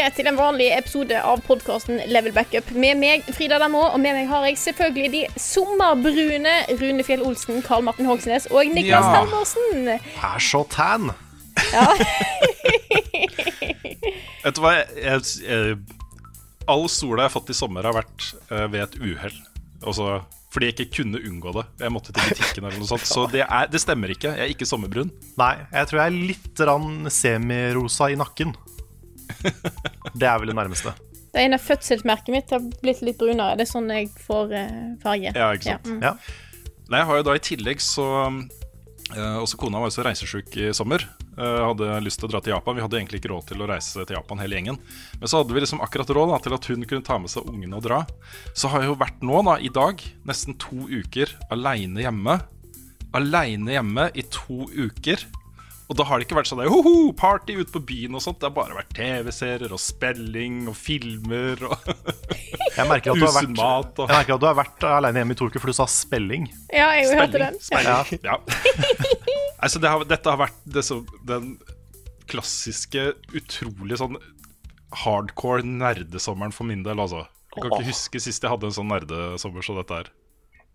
Tilbake til en vanlig episode av podkasten Level Backup. Med meg, Frida Damo, og med meg har jeg selvfølgelig de sommerbrune Rune Fjell Olsen, Karl Martin Hogsnes og Niklas Ja. Halvorsen. er så tan. Ja. Vet du hva? Jeg, jeg, jeg, all sola jeg har fått i sommer, har vært eh, ved et uhell. Altså, fordi jeg ikke kunne unngå det. Jeg måtte til butikken eller noe sånt. Så det, er, det stemmer ikke. Jeg er ikke sommerbrun. Nei, jeg tror jeg er litt semirosa i nakken. Det er vel det nærmeste. Det ene fødselsmerket mitt har blitt litt brunere. Det er sånn jeg får eh, farge. Ja, ikke sant. mm. Ja. Nei, jeg har jo da i tillegg så eh, Også kona var jo så reisesjuk i sommer. Eh, hadde lyst til å dra til Japan. Vi hadde egentlig ikke råd til å reise til Japan hele gjengen. Men så hadde vi liksom akkurat råd da, til at hun kunne ta med seg ungene og dra. Så har jeg jo vært nå, da, i dag, nesten to uker aleine hjemme. Aleine hjemme i to uker. Og da har det ikke vært sånn der, hoho, party ute på byen og sånt. Det har bare vært TV-serier og spilling og filmer og Jeg merker at du har vært, mat. Og... jeg merker at du har vært alene hjemme i to uker, for du sa spelling. Ja, jeg hørte den. Spelling. Ja. altså, det har, dette har vært det så, den klassiske, utrolig sånn hardcore nerdesommeren for min del, altså. Jeg kan ikke huske sist jeg hadde en sånn nerdesommer som dette her.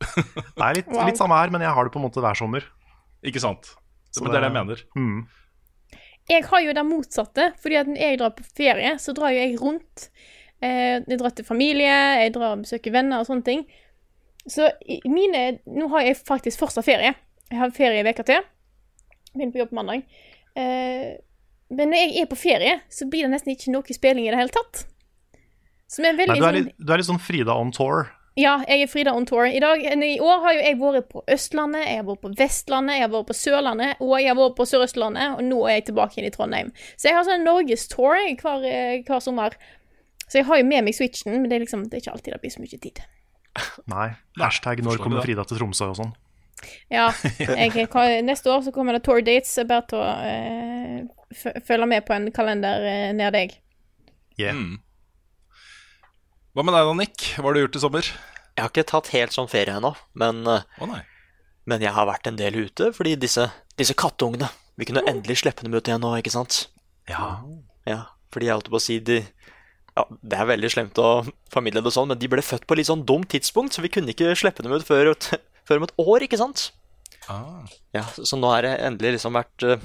Det er litt, litt samme her, men jeg har det på en måte hver sommer. Ikke sant? Så Men det er det jeg mener. Mm. Jeg har jo det motsatte, fordi at når jeg drar på ferie, så drar jo jeg rundt. Eh, jeg drar til familie, jeg drar og besøker venner og sånne ting. Så mine Nå har jeg faktisk fortsatt ferie. Jeg har ferie i uke til. Begynner på jobb mandag. Eh, men når jeg er på ferie, så blir det nesten ikke noe spilling i det hele tatt. Som er Nei, du, er sånn litt, du er litt sånn Frida on tour. Ja, jeg er Frida on tour. I, dag, I år har jo jeg vært på Østlandet, jeg har vært på Vestlandet, jeg har vært på Sørlandet, og jeg har vært på Sør-Østlandet, og nå er jeg tilbake igjen i Trondheim. Så jeg har sånn norgestour hver, eh, hver sommer. Så jeg har jo med meg Switchen, men det er liksom det er ikke alltid det blir så mye tid. Nei. Hashtag 'når kommer. Frida til Tromsø' og sånn. Ja, jeg, neste år så kommer det tour dates. Jeg bare til å uh, følge med på en kalender uh, nær deg. Yeah. Mm. Hva med deg da, Nick? Hva har du gjort i sommer? Jeg har ikke tatt helt sånn ferie ennå, men, oh, men jeg har vært en del ute fordi disse, disse kattungene Vi kunne endelig slippe dem ut igjen nå, ikke sant? Ja. Ja, fordi jeg holdt på å si de ja, Det er veldig slemt å formidle det sånn, men de ble født på litt sånn dumt tidspunkt, så vi kunne ikke slippe dem ut før, før om et år, ikke sant? Ah. Ja, Så så nå har det endelig liksom vært eh,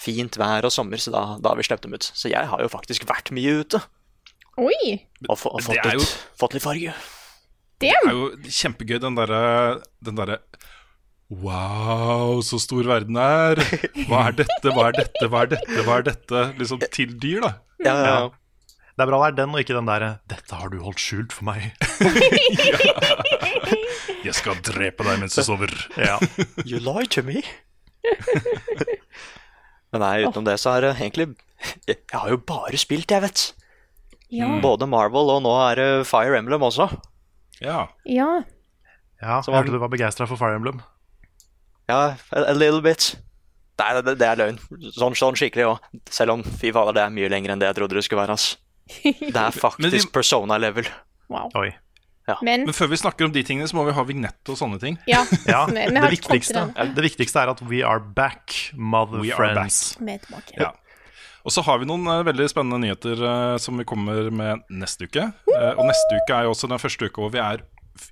fint vær og sommer, så da, da har vi sluppet dem ut. Så jeg har jo faktisk vært mye ute Oi! og, få- og fått, litt, jo- fått litt farge. Det er jo kjempegøy, den derre Den derre Wow, så stor verden er. Hva er dette, hva er dette, hva er dette, hva er dette? Liksom til dyr, da. Ja, ja, ja. Det er bra det er den, og ikke den derre 'dette har du holdt skjult for meg'. Jeg skal drepe deg mens du sover. Ja. You lie to me. Men nei, utenom det så er det egentlig Jeg jeg har jo bare spilt, jeg, vet. Ja. Både Marvel og nå er det Fire Emblem også. Ja. ja. ja jeg var- hørte du var begeistra for Fire Emblem. Ja, a, a little bit. Nei, det, det er løgn. Sånn, sånn skikkelig òg. Selv om fy fader, det er mye lenger enn det jeg trodde det skulle være. ass. Det er faktisk de... faktisk persona-level. Wow. Oi. Men Men før vi snakker om de tingene, så må vi ha vignett og sånne ting. ja, Ja, det viktigste, det viktigste er at we are back, mother We friends. Vi tilbake. Ja. Og så har vi noen eh, veldig spennende nyheter eh, som vi kommer med neste uke. Eh, og neste uke er jo også den første uka hvor vi er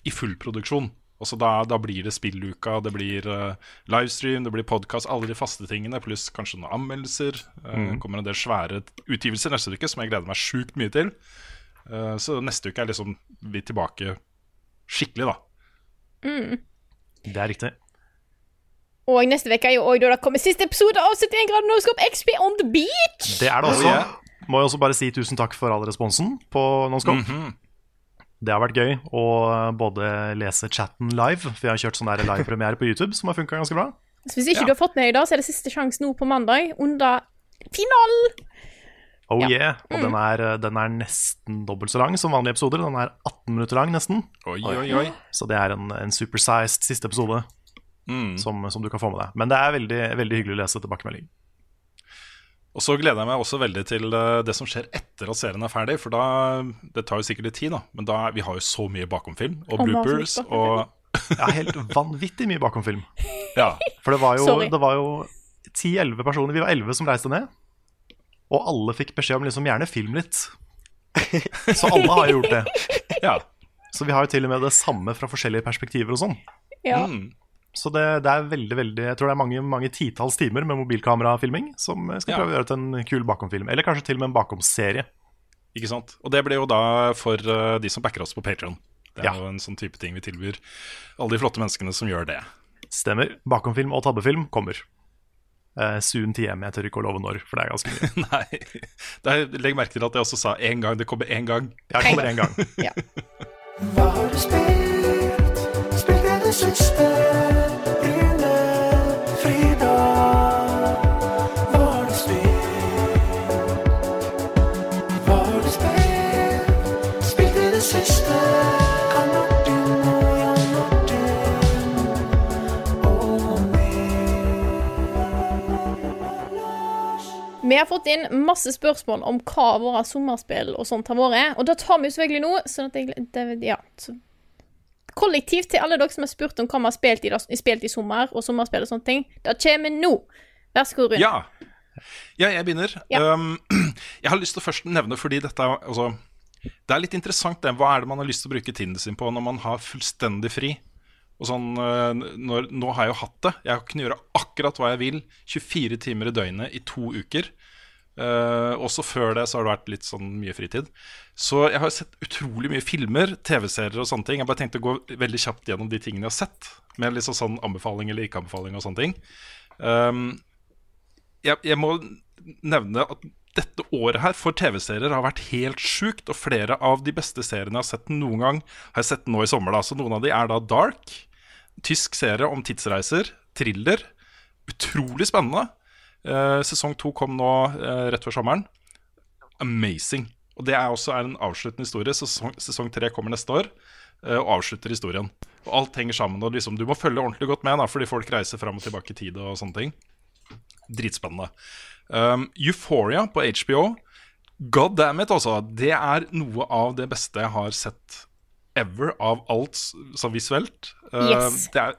i full produksjon. Også da, da blir det spilluka, det blir uh, livestream, det blir podkast, alle de faste tingene, pluss kanskje noen anmeldelser. Uh, kommer en del svære utgivelser neste uke som jeg gleder meg sjukt mye til. Uh, så neste uke er liksom vi tilbake skikkelig, da. Det er riktig. Og neste uke er jo også da det kommer siste episode av 71 grader nordskap XP on the beach! Det er det også. Må jeg også bare si tusen takk for all responsen på Nonskop. -hmm. Det har vært gøy å både lese chatten live, for jeg har kjørt sånn livepremiere på YouTube som har funka ganske bra. Så hvis ikke Ja. du har fått med deg det, så er det siste sjanse nå på mandag under finalen. Oh Ja. yeah. Og den, er, den er nesten dobbelt så lang som vanlige episoder. Den er 18 minutter lang, nesten. Oi, oi, oi. Så det er en, en supersized siste episode Mm. som, som du kan få med deg. Men det er veldig, veldig hyggelig å lese tilbakemelding. Og så gleder jeg meg også veldig til eh, det som skjer etter at serien er ferdig. For da Det tar jo sikkert litt tid, da. Men da, vi har jo så mye bakomfilm og Og bloopers og Ja, helt vanvittig mye bakomfilm. Ja. For det var jo, det var jo 10-11 personer, vi var 11 som reiste ned. Og alle fikk beskjed om liksom gjerne film litt. Så alle har jo gjort det. ja. Så vi har jo til og med det samme fra forskjellige perspektiver og sånn. Ja. Mm. Så det, det er veldig, veldig Jeg tror det er mange, mange titalls timer med mobilkamerafilming som jeg skal Ja. prøve å gjøre til en kul bakomfilm. Eller kanskje til og med en bakomserie. Ikke sant? Og det blir jo da for eh, de som backer oss på Patreon. Det er Ja. jo en sånn type ting vi tilbyr alle de flotte menneskene som gjør det. Stemmer. Bakomfilm og tabbefilm kommer. Uh, soon TM. Jeg tør ikke å love når, for det er ganske mye. Nei. Det er, legg merke til at jeg også sa én gang. Det kommer én gang. Ja, det kommer en gang. Ja. Hva har du spilt? Spilt det siste? Vi har fått inn masse spørsmål om hva våre sommerspill og sånt har vært. Og da tar vi jo selvfølgelig nå, sånn at jeg det, Ja. Så. Kollektivt til alle dere som har spurt om hva vi har spilt i, spilt i sommer, og sommerspill og sånne ting. Det kommer nå. Vær så god, Rune. Ja. ja, jeg begynner. Ja. Um, jeg har lyst til å først nevne, fordi dette altså, Det er litt interessant, det. Hva er det man har lyst til å bruke tiden sin på når man har fullstendig fri? Sånn, øh, når, nå har jeg jo hatt det. Jeg kan gjøre akkurat hva jeg vil 24 timer i døgnet i to uker. Eh, også før det så har det vært litt sånn mye fritid. Så jeg har sett utrolig mye filmer, TV-serier og sånne ting. Jeg bare tenkte å gå veldig kjapt gjennom de tingene jeg har sett. Med liksom sånn anbefaling eller ikke anbefaling og sånne ting. Um, jeg, jeg må nevne at dette året her for TV-serier har vært helt sjukt. Og flere av de beste seriene jeg har sett noen gang, har jeg sett nå i sommer. da Så noen av de er da Dark. Tysk serie om tidsreiser. Thriller. Utrolig spennende. Eh, sesong to kom nå eh, rett før sommeren. Amazing. Og det er også en avsluttende historie. Sesong, sesong tre kommer neste år eh, og avslutter historien. Og alt henger sammen. Og liksom, du må følge ordentlig godt med, da, fordi folk reiser fram og tilbake i tid og sånne ting. Dritspennende. Um, Euphoria på HBO. God damn it, altså. Det er noe av det beste jeg har sett ever av alt så visuelt. Uh, Yes. Det er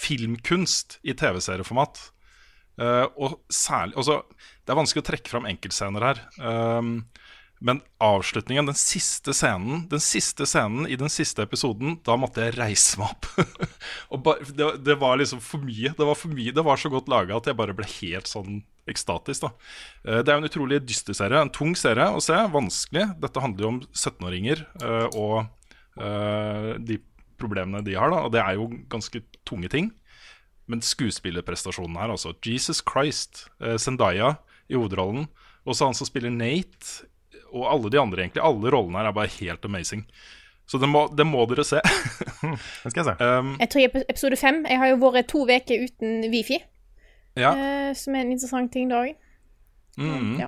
filmkunst i TV-serieformat. Uh, og særlig altså, Det er vanskelig å trekke fram enkeltscener her. Um, men avslutningen, den siste scenen Den siste scenen i den siste episoden, da måtte jeg reise meg opp. bare, det, det var liksom for mye. Det var for mye, det var så godt laga at jeg bare ble helt sånn ekstatisk. da Eh, Det er en utrolig dyster serie. En tung serie å se. Vanskelig. Dette handler jo om 17-åringer eh, og eh, de problemene de har. da Og det er jo ganske tunge ting. Men skuespillerprestasjonen her, altså. Jesus Christ. eh, Zendaya i hovedrollen. Og så han som spiller Nate, og alle de andre, egentlig. Alle rollene her er bare helt amazing. Så det må, det må dere se. det skal jeg se. um, Jeg tror jeg er på episode fem. Jeg har jo vært to uker uten wifi, ja. uh, som er en interessant ting da òg. Mm. Ja.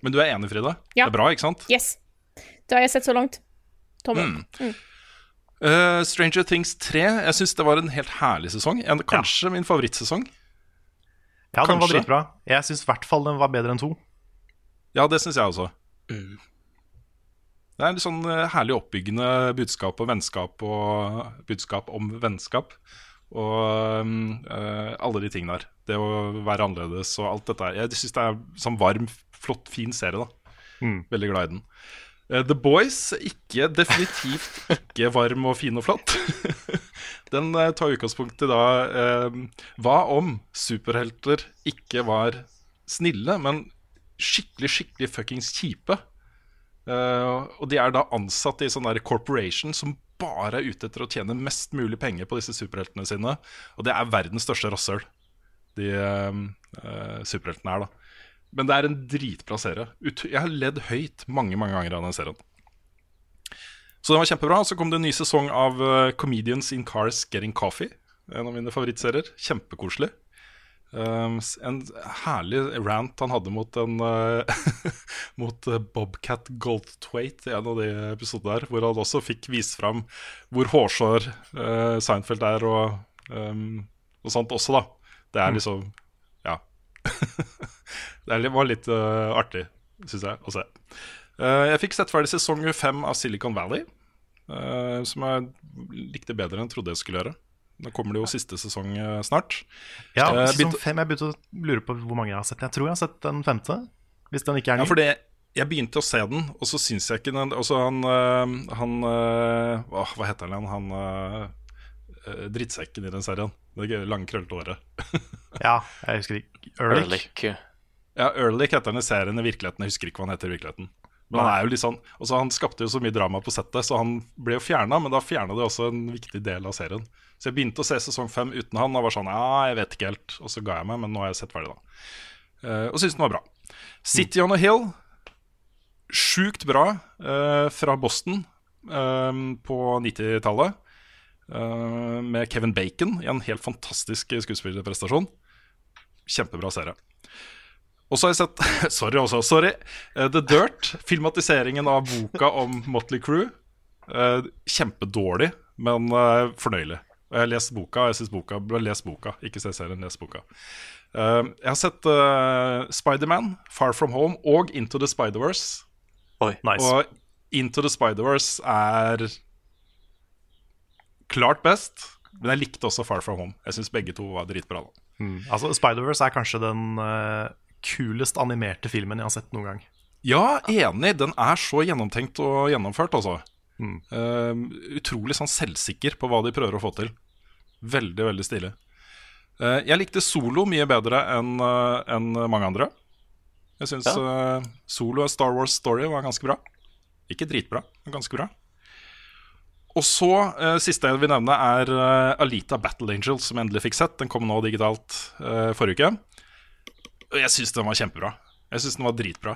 Men du er enig, Frida? Ja. Det er bra, ikke sant? Yes. Det har jeg sett så langt. Tommel. Mm. Eh, Stranger Things 3, jeg syns det var en helt herlig sesong. En, kanskje min favorittsesong. Ja, den var Kanskje. dritbra. Jeg syns i hvert fall den var bedre enn to. Ja, det syns jeg også. Det er litt sånn eh, herlig oppbyggende budskap og vennskap og budskap om vennskap. Og mm, eh, alle de tingene der. Det å være annerledes og alt dette. her. Jeg syns det er sånn varm, flott, fin serie. da Mm. Veldig glad i den. Eh, The Boys, ikke, definitivt ikke varm og fin og flott. Den eh, tar utgangspunkt i da eh, Hva om superhelter ikke var snille, men skikkelig, skikkelig fuckings kjipe? Eh, og de er da ansatt i sånn der corporation som bare er ute etter å tjene mest mulig penger på disse superheltene sine. Og det er verdens største rasshøl. de eh, superheltene er, da. Men det er en dritbra serie. Jeg har ledd høyt mange mange ganger av den serien. Så den var kjempebra. Så kom det en ny sesong av eh, Comedians in Cars Getting Coffee. En av mine favorittserier. Kjempekoselig. Um, en herlig rant han hadde mot, en, eh, mot eh, Bobcat Goldthwaite i en av de episodene der, hvor han også fikk vist fram hvor hårsår Seinfeld er, og, um, og sånt også, da. Det er liksom Ja. Det var litt uh, artig, syns jeg, å se. Uh, jeg fikk sett ferdig sesong fem av Silicon Valley, uh, som jeg likte bedre enn jeg trodde jeg skulle gjøre. Nå kommer det jo siste sesong snart. Ja, sesong fem, Jeg begynte å lure på hvor mange jeg har sett. Jeg tror jeg har sett den femte. Hvis den ikke er ny. Ja, for det, jeg begynte å se den, og så syns jeg ikke den så han, øh, han øh, Hva heter han? Han øh, øh, drittsekken i den serien. Det lange, krøllete håret. ja, jeg husker ikke. Ehrlich. Ja, Ehrlich heter han i serien i virkeligheten. Jeg husker ikke hva han heter i virkeligheten. Men han er jo litt sånn også Han skapte jo så mye drama på settet, så han ble jo fjerna, men da fjerna det også en viktig del av serien. Så jeg begynte å se sesong fem uten han, og var sånn Ja, jeg vet ikke helt. Og så ga jeg meg, men nå har jeg sett ferdig, da. Uh, og syntes den var bra. City on a Hill, sjukt bra uh, fra Boston uh, på 90-tallet. Eh, med Kevin Bacon i en helt fantastisk skuespillerprestasjon. Kjempebra serie. Og så har jeg sett Sorry også, sorry. eh, The Dirt, filmatiseringen av boka om Motley Crew. Eh, kjempedårlig, men fornøyelig. Og jeg har lest boka, jeg syns boka les boka, ikke se serien, les boka. Jeg har sett Spiderman, Far From Home og Into the Spider-Verse. Nice. Og Into the Spider-Verse er klart best, men jeg likte også Far From Home. Jeg syns begge to var dritbra. da Mm. Altså, Spider-Verse er kanskje den uh, kulest animerte filmen jeg har sett noen gang. Ja, enig. Den er så gjennomtenkt og gjennomført, altså. Eh, utrolig sånn selvsikker på hva de prøver å få til. Veldig, veldig stilig. Uh, jeg likte Solo mye bedre enn eh, enn mange andre. Jeg syns eh, Solo og Star Wars Story var ganske bra. Ikke dritbra, men ganske bra. Og så, uh, siste jeg vil nevne, er uh, Alita Battle Angel, som jeg endelig fikk sett. Den kom nå digitalt uh, forrige uke. Og jeg syns den var kjempebra. Jeg syns den var dritbra.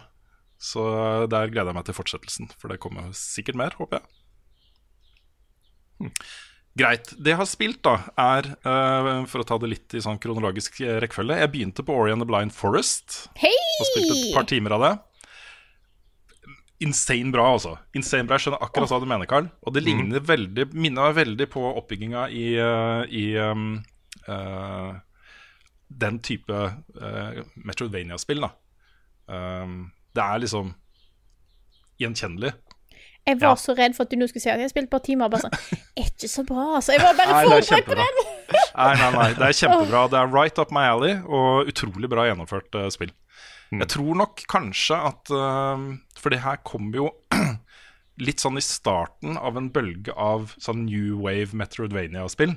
Så der gleder jeg meg til fortsettelsen, for det kommer sikkert mer, håper jeg. Greit. Det jeg har spilt, da, er For å ta det litt i sånn kronologisk rekkefølge Jeg begynte på Ori and the Blind Forest. Hei! Og spilte et par timer av det. Insane bra, altså. Insane bra, Jeg skjønner akkurat hva du mener, Carl. Og det ligner veldig minner meg veldig på oppbygginga i, eh, i um, uh, den type uh, Metrovania-spill, da. Um, det er liksom gjenkjennelig. Jeg var så redd for at du nå skulle si at jeg spilte et par timer og bare sånn ikke så bra, altså. Jeg var bare er forberedt på den. Nei, nei, nei, det er kjempebra. Det er right up my alley, og utrolig bra gjennomført uh, spill. Jeg tror nok kanskje at eh, For det her kom jo litt sånn i starten av en bølge av sånn new wave Metroidvania-spill.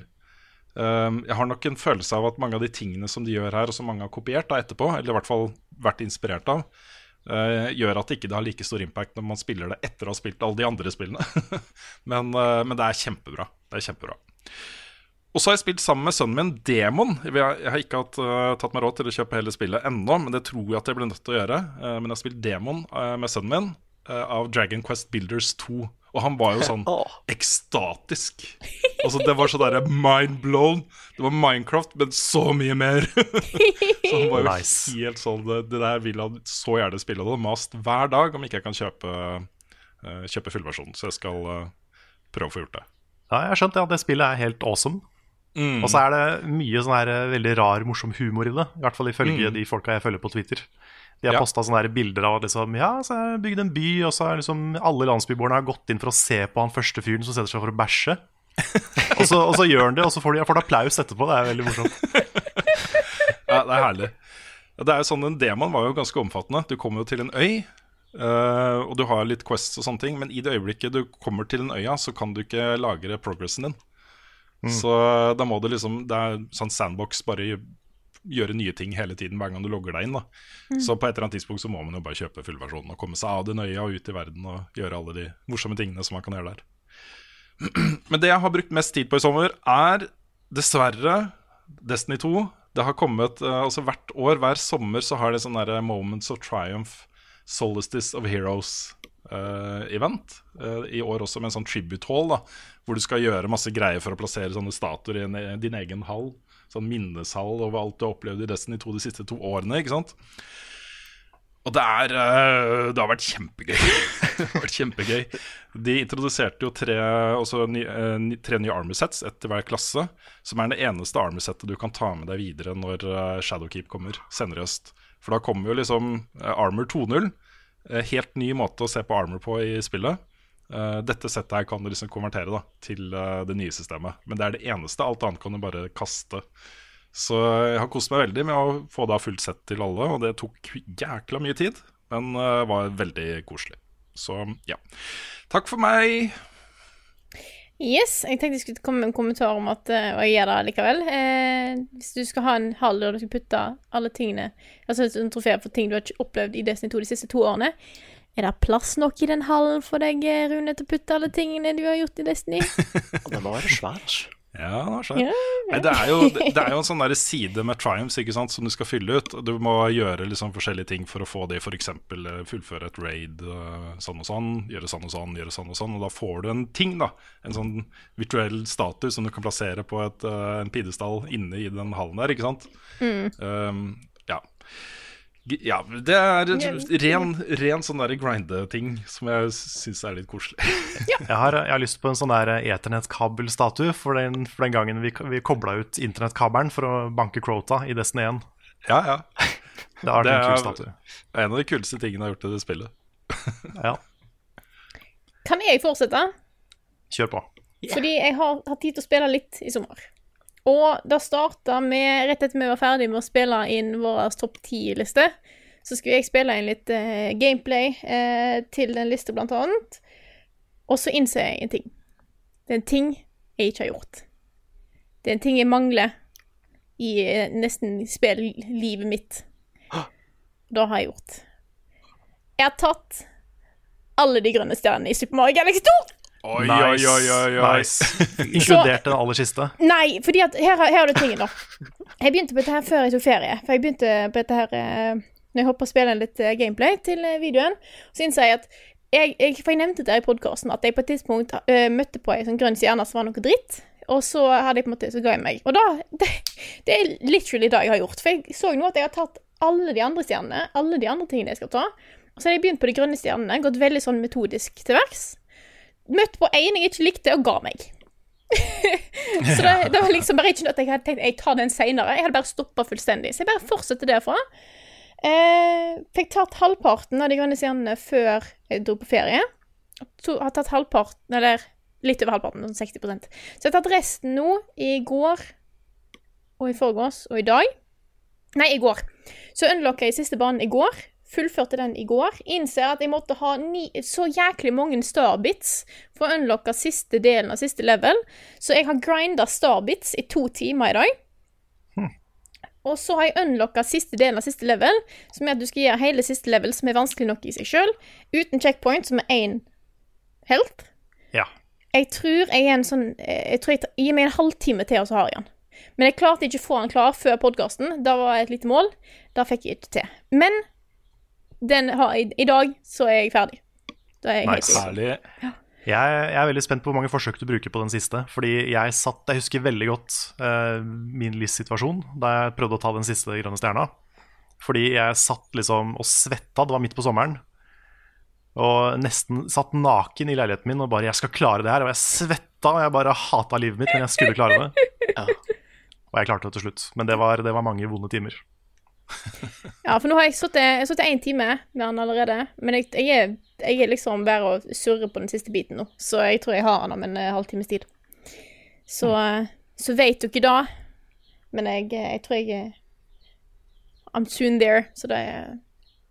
Um, jeg har nok en følelse av at mange av de tingene som de gjør her, og som mange har kopiert da etterpå, eller i hvert fall vært inspirert av, Uh, gjør at det ikke har like stor impact når man spiller det etter å ha spilt alle de andre spillene. men, uh, men det er kjempebra. Det er kjempebra. Og så har jeg spilt sammen med sønnen min Demon. Jeg har ikke hatt, uh, tatt meg råd til å kjøpe hele spillet ennå, men det tror jeg at jeg blir nødt til å gjøre. Uh, men jeg har spilt Demon uh, med sønnen min av Dragon Quest Builders 2. Og han var jo sånn ekstatisk. Altså Det var så derre mind blown. Det var Minecraft, men så mye mer. så han var jo Nice. helt sånn Det, det der vil han så gjerne spille. Og det har mast hver dag om ikke jeg kan kjøpe, kjøpe fullversjonen. Så jeg skal prøve å få gjort det. Ja, jeg har skjønt ja, at det spillet er helt awesome. Mm. Og så er det mye sånn her eh, veldig rar, morsom humor i det. I hvert fall ifølge Mm. de folka jeg følger på Twitter. De har Ja. posta sånne her bilder av liksom, ja, så har jeg bygd en by, og så har liksom alle landsbyboerne har gått inn for å se på han første fyren som setter seg for å bæsje. og, så, og så gjør han det, og så får de får de applaus etterpå. Det er veldig morsomt. Ja, det er herlig. Det er jo sånn, Den demoen var jo ganske omfattende. Du kommer jo til en øy, eh, og du har litt quests og sånne ting, men i det øyeblikket du kommer til den øya, så kan du ikke lagre progressen din. Så da må du liksom Det er sånn sandbox, bare gjøre nye ting hele tiden hver gang du logger deg inn. da Så på et eller annet tidspunkt så må man jo bare kjøpe fullversjonen og komme seg av det nøye og ut i verden og gjøre alle de morsomme tingene som man kan gjøre der. Men det jeg har brukt mest tid på i sommer, er dessverre Destiny 2 Det har kommet eh, altså Hvert år, hver sommer, så har det sånn derre Moments of Triumph, Solstice of Heroes-event. I år også med en sånn tribute hall, da, hvor du skal gjøre masse greier for å plassere sånne statuer i en, din egen hall. Sånn minneshall over alt du har opplevd i Destiny 2 de siste to årene. ikke sant? Og det er eh, Det har vært kjempegøy. det har vært kjempegøy De introduserte jo tre, eh, ny- tre nye armor sets, ett til hver klasse. Som er det eneste armor settet du kan ta med deg videre når eh, Shadowkeep kommer senere i høst. For da kommer jo liksom eh, Armor 2.0. eh, Helt ny måte å se på armor på i spillet. Eh, dette settet her kan du liksom konvertere da til eh, det nye systemet. Men det er det eneste. Alt annet kan du bare kaste. Så jeg har kost meg veldig med å få da fullt sett til alle, og det tok jækla mye tid, men uh, var veldig koselig. Så ja. Takk for meg. Yes, jeg tenkte jeg skulle komme med en kommentar om at Og jeg gjør det likevel. Eh, hvis du skal ha en hall der du skal putte alle tingene Altså en trofé for ting du har ikke opplevd i Destiny 2 de siste to årene, er det plass nok i den hallen for deg, eh, Rune, til å putte alle tingene du har gjort i Destiny? Den må være svær, altså. Ja, det var sånn. Ja, Nei, det, er jo, det er jo en sånn der side med triumphs ikke sant, som du skal fylle ut. Du må gjøre liksom forskjellige ting for å få det, f.eks. fullføre et raid eh, sånn og sånn, gjøre sånn og sånn, gjøre sånn og sånn. Og da får du en ting, da. En sånn virtuell status som du kan plassere på et, eh, en pidestall inne i den hallen der, ikke sant. Mm. Um, ja. Ja, det er ren, ren sånn der grinde-ting som jeg syns er litt koselig. Jeg har, jeg har lyst på en sånn der eternettkabelstatue for, den- for den gangen vi, vi kobla ut internettkabelen for å banke Crota i Destiny 1. Ja, ja. Det har Det en kul er en av de kuleste tingene jeg har gjort i det spillet. Ja, Kan jeg fortsette? kjør på. Fordi jeg har hatt tid til å spille litt i sommer. Og det starta med Rett etter vi var ferdig med å spille inn vår topp ti-liste, så skulle jeg spille inn litt eh, gameplay eh, til den lista, blant annet. Og så innser jeg en ting. Det er en ting jeg ikke har gjort. Det er en ting jeg mangler i eh, nesten spillivet mitt. Det har jeg gjort. Jeg har tatt alle de grønne stjernene i Super Mario Galaxy 2! Oi, Nice, oi, oi, oi, oi. nice. Inkludert den aller siste. Nei, fordi at her, her er det tingen, da. Jeg begynte på dette her før jeg tok ferie. For jeg begynte på dette her eh, Når jeg hoppa og spilte litt eh, gameplay til eh, videoen, så innså jeg at jeg, jeg, For jeg nevnte det i podkasten, at jeg på et tidspunkt eh, møtte på ei sånn grønn stjerne som var noe dritt. Og så hadde jeg på en måte Så ga jeg meg. Og da Det, det er literally det jeg har gjort. For jeg så nå at jeg har tatt alle de andre stjernene, alle de andre tingene jeg skal ta. Og så har jeg begynt på de grønne stjernene, gått veldig sånn metodisk til verks. Møtt på en jeg ikke likte, og ga meg. Så det, det var liksom bare ikke noe at jeg hadde tenkt jeg tar den senere. Jeg hadde bare stoppa fullstendig. Så jeg bare fortsetter derfra. Eh, fikk tatt halvparten av de grønne stjernene før jeg dro på ferie. To, har tatt halvparten, eller litt over halvparten, sånn 60% Så jeg har tatt resten nå i går og i forgårs og i dag. Nei, i går. Så unlocka jeg siste banen i går. Fullførte den i går. Innser at jeg måtte ha ni, så jæklig mange starbits for å unlocke siste delen av siste level. Så jeg har grinda starbits i to timer i dag. Og så har jeg unlocka siste delen av siste level, som er at du skal gjøre hele siste level, som er vanskelig nok i seg sjøl, uten checkpoint, som er én helt. Ja. Jeg tror jeg er en sånn Jeg tror jeg gir meg en halvtime til, og så har jeg den. Men jeg klarte ikke å få den klar før podkasten. Det var et lite mål. Det fikk jeg ikke til. Men den har, i, i dag så er jeg ferdig. Da er jeg Nice. i. Ja. Jeg, jeg er veldig spent på hvor mange forsøk du bruker på den siste. Fordi jeg satt, jeg husker veldig godt uh, min livssituasjon da jeg prøvde å ta den siste grønne stjerna. Fordi jeg satt liksom og svetta, det var midt på sommeren. Og nesten satt naken i leiligheten min og bare 'jeg skal klare det her'. Og jeg svetta, og jeg bare hata livet mitt, men jeg skulle klare det. Og jeg klarte det til slutt. Men det var, det var mange vonde timer. Ja, for nå har jeg sittet én time med han allerede. Men jeg, jeg, er, jeg er liksom bare å surre på den siste biten nå. Så jeg tror jeg har han om en eh, halvtimes tid. Så, mm. så vet dere da. Men jeg, eh, jeg tror jeg I'm soon there. Så det er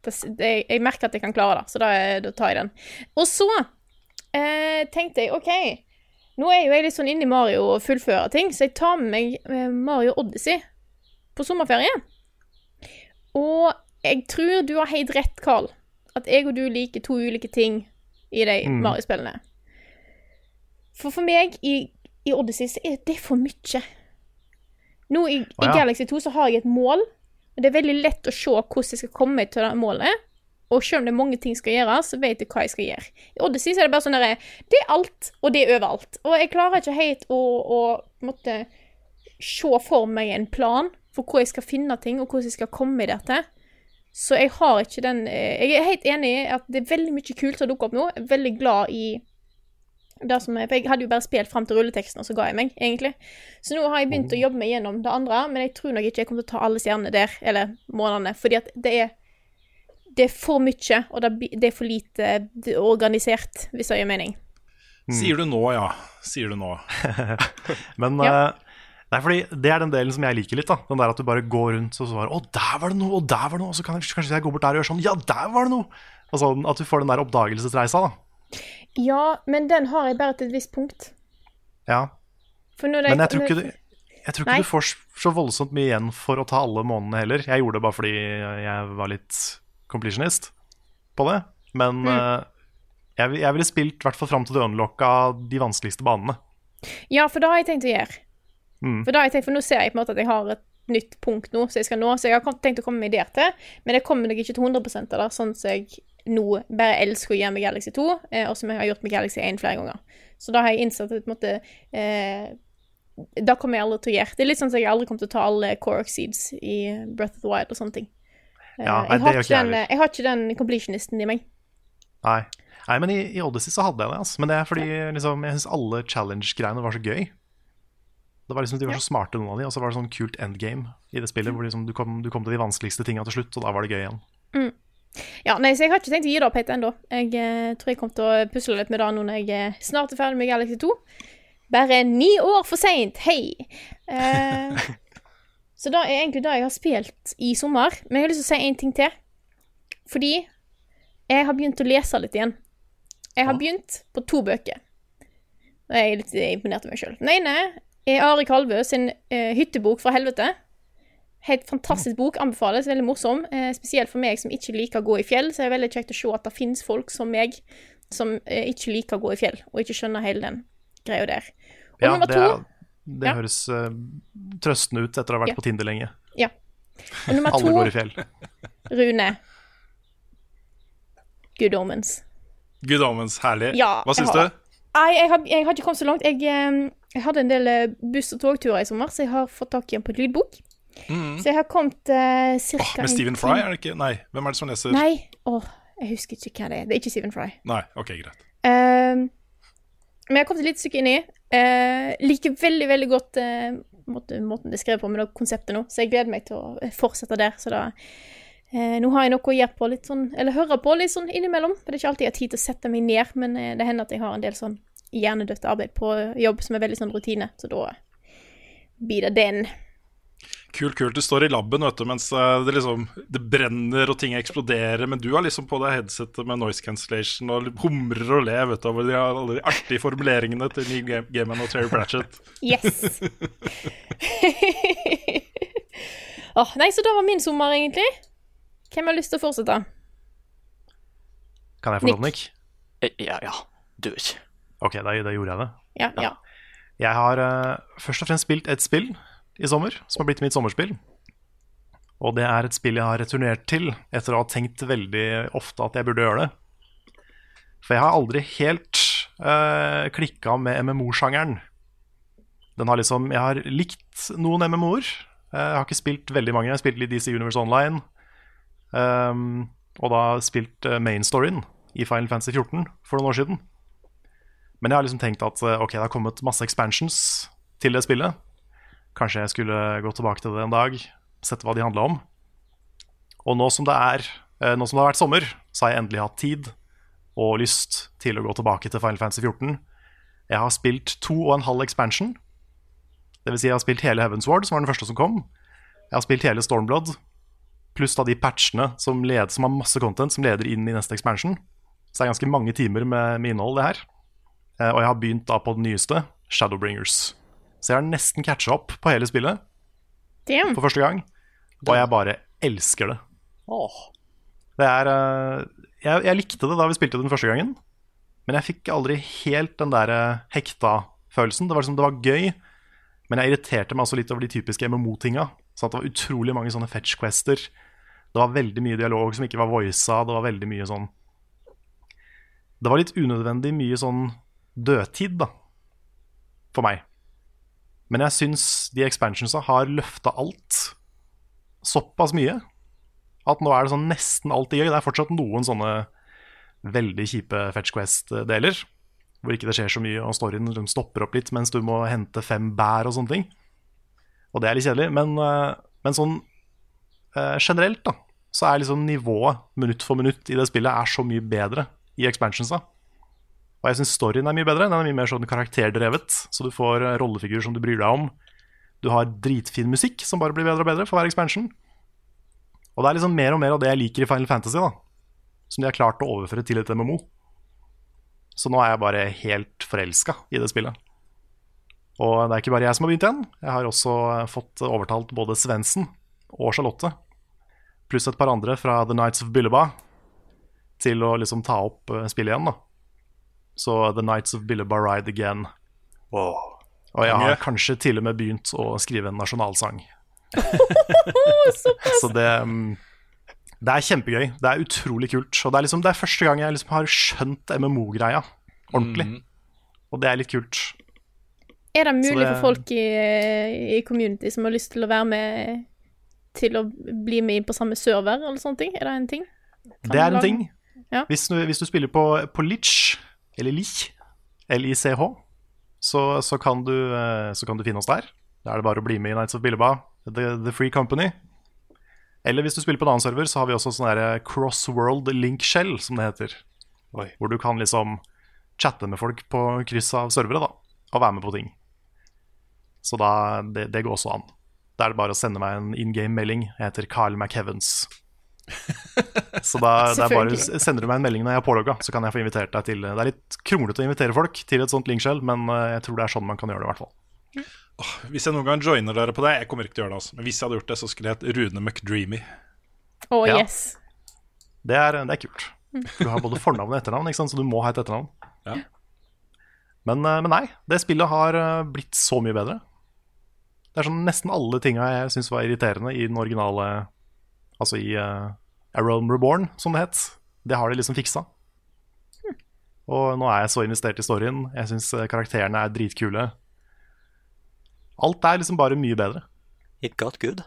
det, det, Jeg merker at jeg kan klare det, så da, da tar jeg den. Og så eh, tenkte jeg OK, nå er jo jeg litt sånn inne i Mario og fullfører ting, så jeg tar med meg Mario Odyssey på sommerferie. Og jeg tror du har helt rett, Carl. At jeg og du liker to ulike ting i de Mm. Mario-spillene. For for meg i, i Odyssey så er det for mye. Nå i, i ja. Galaxy 2 så har jeg et mål, og det er veldig lett å se hvordan jeg skal komme til det målet. Og selv om det er mange ting skal gjøres, så vet jeg hva jeg skal gjøre. I Odyssey så er det bare sånn derre Det er alt, og det er overalt. Og jeg klarer ikke helt å, å måtte, se for meg en plan for hvor jeg skal finne ting, og hvordan jeg skal komme i dette. Så jeg har ikke den eh, Jeg er helt enig i at det er veldig mye kult som dukker opp nå. Jeg er veldig glad i det som er, for Jeg hadde jo bare spilt fram til rulleteksten, og så ga jeg meg, egentlig. Så nå har jeg begynt å jobbe meg gjennom det andre, men jeg tror nok ikke jeg kommer til å ta alle stjernene der, eller månedene, fordi at det er det er for mye, og det er for lite organisert, hvis det gir mening. Sier du nå, ja. Sier du nå. Men Ja. eh, Nei, fordi Det er den delen som jeg liker litt. da Den der At du bare går rundt og så bare Å, der var det noe, og der var det noe. Og så kan jeg, kanskje jeg går bort der og gjør sånn. Ja, der var det noe! Og sånn At du får den der oppdagelsesreisa. da Ja, men den har jeg bare til et visst punkt. Ja når Men jeg tror ikke, du, jeg tror ikke du får så voldsomt mye igjen for å ta alle månedene heller. Jeg gjorde det bare fordi jeg var litt completionist på det. Men Mm. eh, jeg, jeg ville spilt i hvert fall fram til du unlocka de vanskeligste banene. Ja, for det har jeg tenkt å gjøre. Mm. For, da har jeg tenkt, for nå ser jeg på en måte at jeg har et nytt punkt nå, så jeg skal nå, så jeg har tenkt å komme meg der til. Men jeg kommer nok ikke til 100% av det, sånn som jeg nå bare elsker å gjøre med Galaxy 2, eh, og som jeg har gjort med Galaxy 1 flere ganger. Så da har jeg innsett at på en måte eh, Da kommer jeg aldri til å gjøre. Det er litt sånn at jeg aldri kommer til å ta alle Core Seeds i Breath of the Wild og sånne ting. Eh, Ja, nei, jeg, har ikke den, jeg har ikke den completionisten i meg. Nei. Nei, men i, i Odyssey så hadde jeg det. Altså. Men det er fordi liksom, jeg syns alle challenge-greiene var så gøy. Det var liksom, De var så smarte, noen av de, og så var det sånn kult endgame i det spillet. Hvor liksom, du, kom, du kom til de vanskeligste tinga til slutt, og da var det gøy igjen. Mm. Ja, nei, så jeg har ikke tenkt å gi det opp helt ennå. Jeg eh, tror jeg kommer til å pusle litt med det nå når jeg eh, snart er ferdig med Galaxy 2. Bare ni år for seint, hei! Eh, så det er egentlig det jeg har spilt i sommer. Men jeg har lyst til å si en ting til. Fordi jeg har begynt å lese litt igjen. Jeg har begynt på to bøker. Og jeg er litt imponert over meg sjøl. Den ene Ari Kalvø sin eh, 'Hyttebok fra helvete'. Helt fantastisk bok, anbefales. Veldig morsom. Eh, spesielt for meg som ikke liker å gå i fjell, så er det veldig kjekt å se at det finnes folk som meg som eh, ikke liker å gå i fjell, og ikke skjønner hele den greia der. Og Ja, nummer det, er, det Ja. høres uh, trøstende ut etter å ha vært Ja. på Tinder lenge. Ja. Og nummer Alle to, går i fjell. Rune. Good Omens. Good Omens, herlig. Ja, Hva syns du? Nei, jeg har, jeg har ikke kommet så langt. Jeg, eh, jeg hadde en del eh, buss- og togturer i sommer, så jeg har fått tak i en på et lydbok. Så jeg har kommet uh, cirka oh, med Stephen Fry, er det ikke? Nei, hvem er det som leser? Nei, åh, jeg husker ikke hva det er. Det er ikke Stephen Fry. Nei, ok, greit. Ehm, men jeg har kommet et lite stykke inn i. Uh, liker veldig, veldig godt uh, måten, det er skrevet på med det konseptet nå, så jeg gleder meg til å fortsette der. Så da eh, Nå har jeg noe å gjøre på litt sånn, eller høre på litt sånn innimellom. For det er ikke alltid jeg har tid til å sette meg ned, men det hender at jeg har en del sånn hjernedødt arbeid på jobb som er veldig sånn rutine, så da blir det den. Kult, kult. Du står i laben vet du, mens eh, det liksom Det brenner og ting eksploderer, men du har liksom på deg headsetet med noise cancellation og humrer og ler vet du, over de, alle de artige formuleringene til Neil Game Man og Terry Pratchett. Yes! Åh, nei, så da var min sommer, egentlig. Hvem har lyst til å fortsette? Kan jeg få lov, Nick? Eh, Ja, ja. Do it. Ok, da, da gjorde jeg det. Ja, ja. Jeg har uh, først og fremst spilt et spill i sommer, som har blitt mitt sommerspill. Og det er et spill jeg har returnert til etter å ha tenkt veldig ofte at jeg burde gjøre det. For jeg har aldri helt uh, klikka med MMO-sjangeren. Den har liksom Jeg har likt noen MMO-er. Eh, jeg har ikke spilt veldig mange. Jeg har spilt litt DC Universe Online. Um, og da spilt uh, main storyen i Final Fantasy 14 for noen år siden. Men jeg har liksom tenkt at eh, ok, det har kommet masse expansions til det spillet. Kanskje jeg skulle gå tilbake til det en dag, sette hva de handla om. Og nå som er eh, Nå som det har vært sommer, så har jeg endelig hatt tid og lyst til å gå tilbake til Final Fantasy 14. Jeg har spilt to og en halv expansion. Det vil si jeg har spilt hele Heaven's Ward, som var den første som kom. Jeg har spilt hele Stormblood, pluss da de patchene som, led, som har masse content, som leder inn i neste expansion. Så det er ganske mange timer med, med innhold, det her. Eh, og jeg har begynt da på den nyeste, Shadowbringers. Så jeg har nesten catcha opp på hele spillet Damn. for første gang. Og jeg bare elsker det. Det er eh, jeg, jeg likte det da vi spilte den første gangen, men jeg fikk aldri helt den der eh, hekta følelsen. Det var liksom, det var gøy, Men jeg irriterte meg også litt over de typiske MMO-tinga. Så at det var utrolig mange sånne fetch-quester. Det var veldig mye dialog som ikke var voisa. Det var veldig mye sånn Det var litt unødvendig mye sånn dødtid, da. For meg. Men jeg syns de expansionsa har løfta alt såpass mye at nå er det sånn nesten alltid gøy. Det er fortsatt noen sånne veldig kjipe Fetch Quest-deler, hvor ikke det skjer så mye, og storyen liksom stopper opp litt mens du må hente fem bær og sånne ting. Og det er litt kjedelig, men, eh, men sånn eh, generelt, da, så er liksom nivået minutt for minutt i det spillet er så mye bedre i expansionsa. Og jeg syns storyen er mye bedre. Den er mye mer sånn karakterdrevet, så du får eh, rollefigurer som du bryr deg om. Du har dritfin musikk som bare blir bedre og bedre for hver expansion. Og det er liksom mer og mer av det jeg liker i Final Fantasy, da. Som de har klart å overføre til et MMO. Så nå er jeg bare helt forelska i det spillet. Og det er ikke bare jeg som har begynt igjen. Jeg har også fått overtalt både Svendsen og Charlotte, pluss et par andre fra The Nights of Billeba, til å liksom ta opp eh, spillet igjen, da. Så The Nights of Billeba Ride Again. Og jeg har kanskje til og med begynt å skrive en nasjonalsang. Så det mm, Det er kjempegøy. Det er utrolig kult. Og det er, liksom, det er første gang jeg liksom har skjønt MMO-greia ordentlig. Og det er litt kult. Er det mulig det- for folk i, i community som har lyst til å være med til å bli med inn på samme server, eller sånne ting? Er det en ting? Kan Det er en ting. Ja. Hvis, du, hvis du spiller på, på Lich, eller Lich, L-I-C-H, så, så, kan du, eh, så kan du finne oss der. Da er det bare å bli med i Nights of Billeba, The, The Free Company. Eller hvis du spiller på en annen server, så har vi også sånn der cross-world link shell, som det heter. Hvor du kan liksom chatte med folk på kryss av servere, da, og være med på ting. Så da, det, det går også an. Da er det bare å sende meg en in game-melding. Jeg heter Carl McHeavens. Så da det er bare, sender du meg en melding når jeg er pålogga, så kan jeg få invitert deg til Det er litt kronglete å invitere folk til et sånt linkskjell, men eh, jeg tror det er sånn man kan gjøre det, i hvert fall. Hvis jeg noen gang joiner dere på det Jeg kommer ikke til å gjøre det, altså. Men hvis jeg hadde gjort det, så skulle jeg hett Rune McDreamy. Oh, Ja. yes. Det er, det er kult. For du har både fornavn og etternavn, ikke sant? så du må ha et etternavn. Ja. Men, eh, men nei, det spillet har eh, blitt så mye bedre. Det er sånn nesten alle tinga jeg syns var irriterende i den originale Altså i uh, A Realm Reborn, som det het. Det har de liksom fiksa. Og nå er jeg så investert i storyen. Jeg syns karakterene er dritkule. Alt er liksom bare mye bedre. It got good.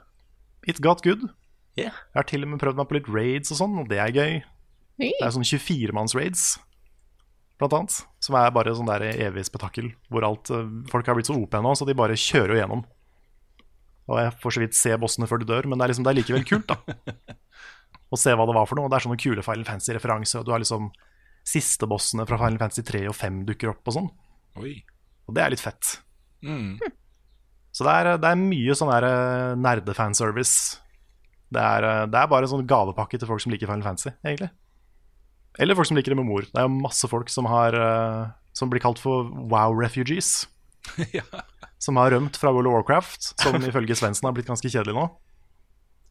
It got good. Yeah. Jeg har til og med prøvd meg på litt raids og sånn, og det er gøy. Det er sånn 24-manns-raids, blant annet. Som er bare sånn der evig spetakkel. Hvor alt, eh, folk har blitt så OP nå, så de bare kjører jo gjennom. Og jeg får så vidt se bossene før de dør, men det er, liksom, det er likevel kult, da. Å se hva det var for noe. Og Det er sånne kule Final Fantasy-referanser. Og du har liksom siste bossene fra Final Fantasy 3 og 5 dukker opp og sånn. Og det er litt fett. Mm. Så det er, det er mye sånn der eh, nerdefanservice. Det er, eh, det er bare en sånn gavepakke til folk som liker Final Fantasy, egentlig. Eller folk som liker det med mor. Det er jo masse folk som, har, eh, som blir kalt for wow-refugees. Som har rømt fra World of Warcraft, som ifølge Svendsen har blitt ganske kjedelig nå.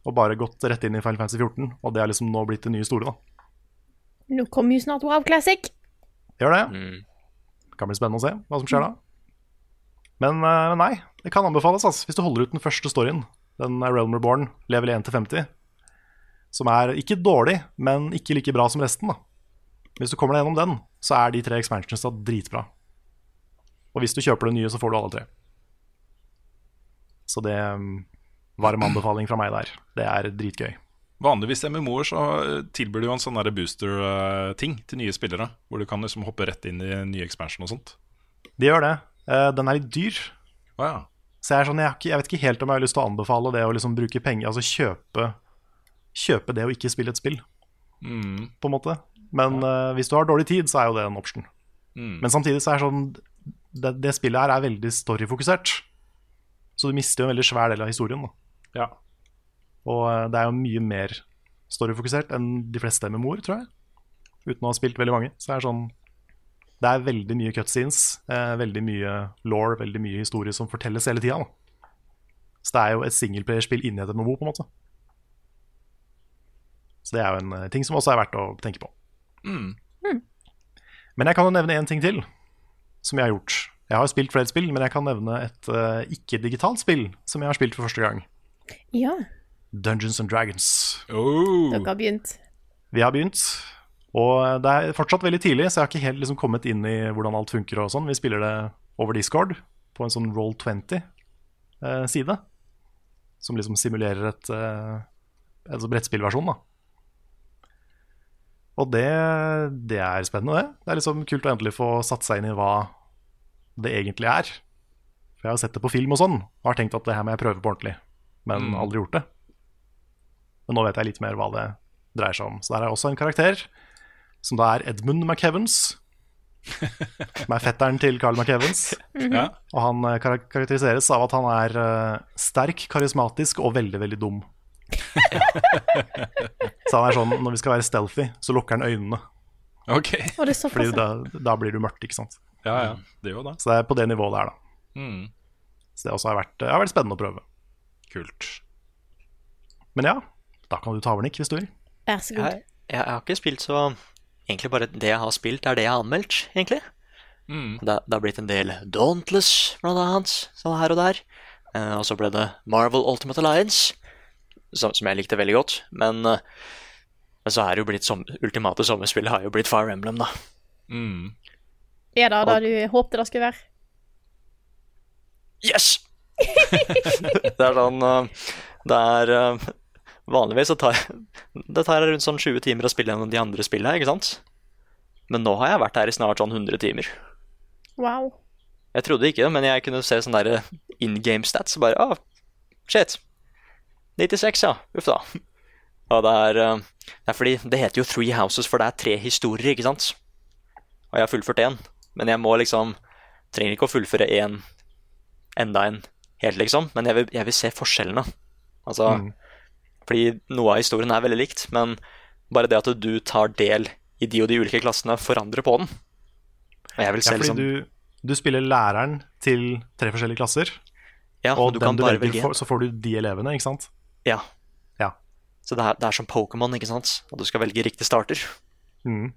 Og bare gått rett inn i Final Fantasy 14, og det er liksom nå blitt det nye store, da. Nå kommer jo snart Wow Classic. Gjør det. Det kan bli spennende å se hva som skjer da. Men eh, nei, det kan anbefales altså, hvis du holder ut den første storyen. Den er Realm Reborn, level 1-50. Som er ikke dårlig, men ikke like bra som resten. da. Hvis du kommer deg gjennom den, så er de tre expansionsa dritbra. Og hvis du kjøper det nye, så får du alle tre. Så det var Varm anbefaling fra meg der. Det er dritgøy. Vanligvis i MMO-er så eh, tilbyr de jo en sånn booster-ting til nye spillere. Hvor du kan liksom hoppe rett inn i nye expansion og sånt. De gjør det. Eh, den er litt dyr. Oh, ja. Så jeg, er sånn, jeg, ikke, jeg vet ikke helt om jeg har lyst til å anbefale det å liksom bruke penger Altså kjøpe, kjøpe det å ikke spille et spill, Mm. på en måte. Men eh, hvis du har dårlig tid, så er jo det en option. Mm. Men samtidig så er sånn det, det spillet her er veldig storyfokusert. Så du mister jo en veldig svær del av historien. Da. Ja. Og eh, det er jo mye mer storyfokusert enn de fleste MMO-er, tror jeg. Uten å ha spilt veldig mange. Så det er sånn Det er veldig mye cutscenes, eh, veldig mye law, veldig mye historie som fortelles hele tida. Så det er jo et singleplayerspill inni et MMO, på en måte. Så det er jo en eh, ting som også er verdt å tenke på. Mm. Men jeg kan jo nevne én ting til som jeg har gjort. Jeg har spilt flere spill, men jeg kan nevne et uh, ikke-digitalt spill som jeg har spilt for første gang. Ja, Dungeons and Dragons. Oh. dere har begynt. Vi har begynt, og det er fortsatt veldig tidlig, så jeg har ikke helt liksom kommet inn i hvordan alt funker og sånn. Vi spiller det over Discord på en sånn Roll20-side, som liksom simulerer et, eh, en sånn brettspillversjon, da. Og det, det er spennende, det. Det er liksom kult å endelig få satt seg inn i hva det egentlig er. For jeg har sett det på film og sånn, og har tenkt at det her må jeg prøve på ordentlig, men Mm. aldri gjort det. Men nå vet jeg litt mer hva det dreier seg om. Så der er også en karakter som da er Edmund McKevens. Som er fetteren til Carl McKevens. Ja. Og han kar karakteriseres av at han er uh, sterk, karismatisk og veldig, veldig dum. så han er sånn når vi skal være stealthy, så lukker han øynene. Ok. Og det såpass. Fordi da, da blir du mørkt, ikke sant. Ja, ja. Det gjør det. Så det er på det nivået der, da. Mm. Så det også har vært, har vært spennende å prøve. Kult. Men ja, da kan du ta over, Nick, hvis du vil. Vær så god. Jeg, jeg, jeg har ikke spilt så Egentlig bare det jeg har spilt, er det jeg har anmeldt, egentlig. Mm. Det, det har blitt en del Dauntless, blant annet, sånn her og der. Eh, og så ble det Marvel Ultimate Alliance, som, som jeg likte veldig godt. Men, eh, så er det jo blitt som, ultimate sommerspillet har jo blitt Fire Emblem, da. Mm. Er det det du håpte det skulle være? Yes! det er sånn eh, Det er eh, Vanligvis så tar det tar rundt sånn 20 timer å spille gjennom de andre spillene, ikke sant? Men nå har jeg vært her i snart sånn 100 timer. Wow. Jeg trodde ikke det, men jeg kunne se sånne der in game stats. Bare ah, shit. 96, ja. Uff da. Og det er, eh, det er fordi det heter jo Three Houses, for det er tre historier, ikke sant? Og jeg har fullført én, men jeg må liksom Trenger ikke å fullføre én enda en helt, liksom. Men jeg vil, jeg vil se forskjellene. Altså Mm. Fordi noe av historien er veldig likt, men bare det at du tar del i de og de ulike klassene, forandrer på den. Og jeg vil Ja, se fordi liksom du, du spiller læreren til tre forskjellige klasser, Ja, og du den kan du bare velger, velge for, så får du de elevene, ikke sant? Ja. Ja. Så det er, det er som Pokémon, ikke sant? At du skal velge riktig starter. Mm.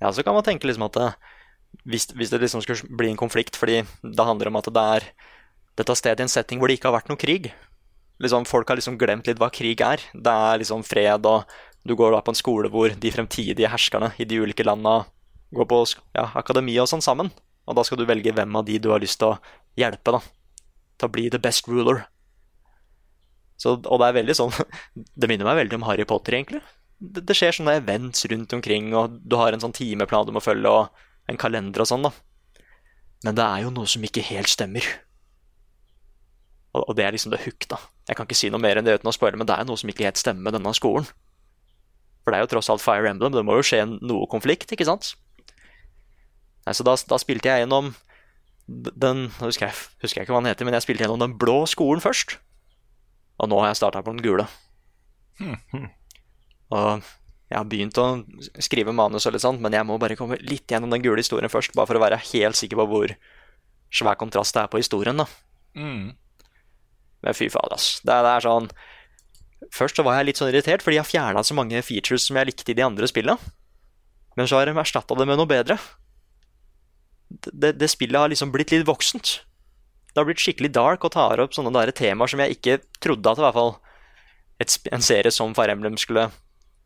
Ja, så kan man tenke liksom at det, hvis, hvis det liksom skulle bli en konflikt, fordi det handler om at det er dette stedet i en setting hvor det ikke har vært noe krig. Liksom, folk har liksom glemt litt hva krig er. Det er liksom fred, og du går da på en skole hvor de fremtidige herskerne i de ulike landa går på ja, akademi og sånn sammen. Og da skal du velge hvem av de du har lyst til å hjelpe, da. Til å bli the best ruler. Så, og det er veldig sånn Det minner meg veldig om Harry Potter, egentlig. Det, det skjer sånne events rundt omkring, og du har en sånn timeplan du må følge, og en kalender og sånn, da. Men det er jo noe som ikke helt stemmer. Og, og det er liksom det hook, da. Jeg kan ikke si noe mer enn det uten å spoile, men det er noe som ikke helt stemmer med denne skolen. For det er jo tross alt Fire Emblem, det må jo skje noe konflikt, ikke sant? Nei, så da, da spilte jeg gjennom den husker jeg, husker jeg ikke hva den heter, men jeg spilte gjennom den blå skolen først. Og nå har jeg starta på den gule. Og jeg har begynt å skrive manus, og litt sånt, men jeg må bare komme litt gjennom den gule historien først, bare for å være helt sikker på hvor svær kontrast det er på historien. da. Mm. Men fy faen, ass. Det, det er sånn Først så var jeg litt sånn irritert, fordi jeg har fjerna så mange features som jeg likte i de andre spillene. Men så har de erstatta det med noe bedre. Det, det, det spillet har liksom blitt litt voksent. Det har blitt skikkelig dark og tar opp sånne der temaer som jeg ikke trodde at i hvert fall et, en serie som Fire Emblem skulle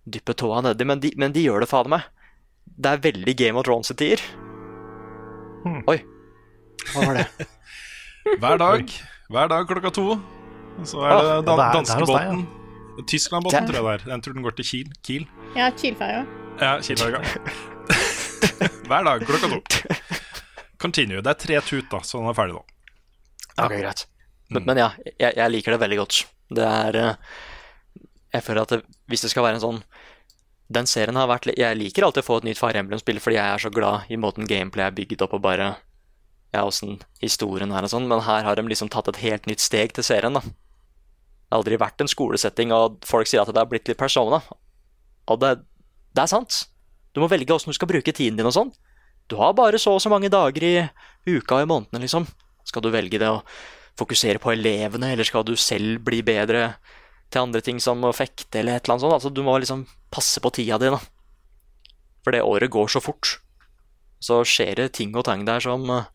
dyppe tåa nedi, men de, men de gjør det fader meg. Det er veldig Game of Thrones i tider. Oi. Hva var det? Hver dag, hver dag klokka to. Så er det Ah, dan danskebåten. Tysklandbåten, tror jeg det er. Den tror den går til Kiel. Kiel. Ja, Kiel-ferja. Ja, Kielferja. Hver dag klokka to. Continue. Det er tre tut, da, så den er ferdig nå. Ok, greit. Men, men ja, jeg, jeg liker det veldig godt. Det er eh, Jeg føler at det, hvis det skal være en sånn Den serien har vært Jeg liker alltid å få et nytt Fire Emblem-spill fordi jeg er så glad i måten gameplay er bygget opp og bare Ja, åssen historien er og sånn, men her har de liksom tatt et helt nytt steg til serien, da. Det har aldri vært en skolesetting, og folk sier at det har blitt litt persona. Og det, det er sant. Du må velge åssen du skal bruke tiden din og sånn. Du har bare så og så mange dager i uka og i månedene, liksom. Skal du velge det å fokusere på elevene, eller skal du selv bli bedre til andre ting som å fekte eller et eller annet sånt? Altså, du må liksom passe på tida di, da. For det året går så fort. Så skjer det ting og tang der som eh,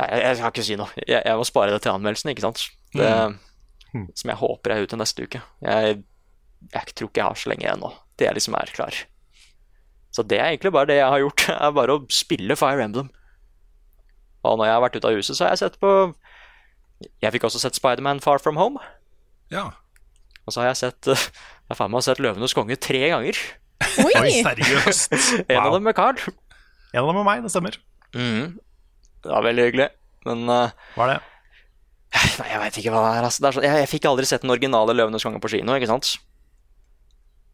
Nei, jeg, jeg kan ikke si noe. Jeg, jeg må spare det til anmeldelsen, ikke sant. Det, Som jeg håper er ute neste uke. Jeg, jeg tror ikke jeg har så lenge igjen nå. Det er liksom er klar. Så det er egentlig bare det jeg har gjort. er bare å spille Fire Emblem. Og når jeg har vært ute av huset, så har jeg sett på Jeg fikk også sett Spiderman Far From Home. Ja. Og så har jeg sett eh, Jeg har faen meg sett Løvenes konge tre ganger. Oi! Oi, seriøst? En av dem med Carl. En av dem med meg, det stemmer. Mm. Det var veldig hyggelig. Men uh, Hva er det? Nei, jeg veit ikke hva det er. Altså. Det er sånn, jeg, jeg fikk aldri sett den originale Løvenes konge på kino, ikke sant?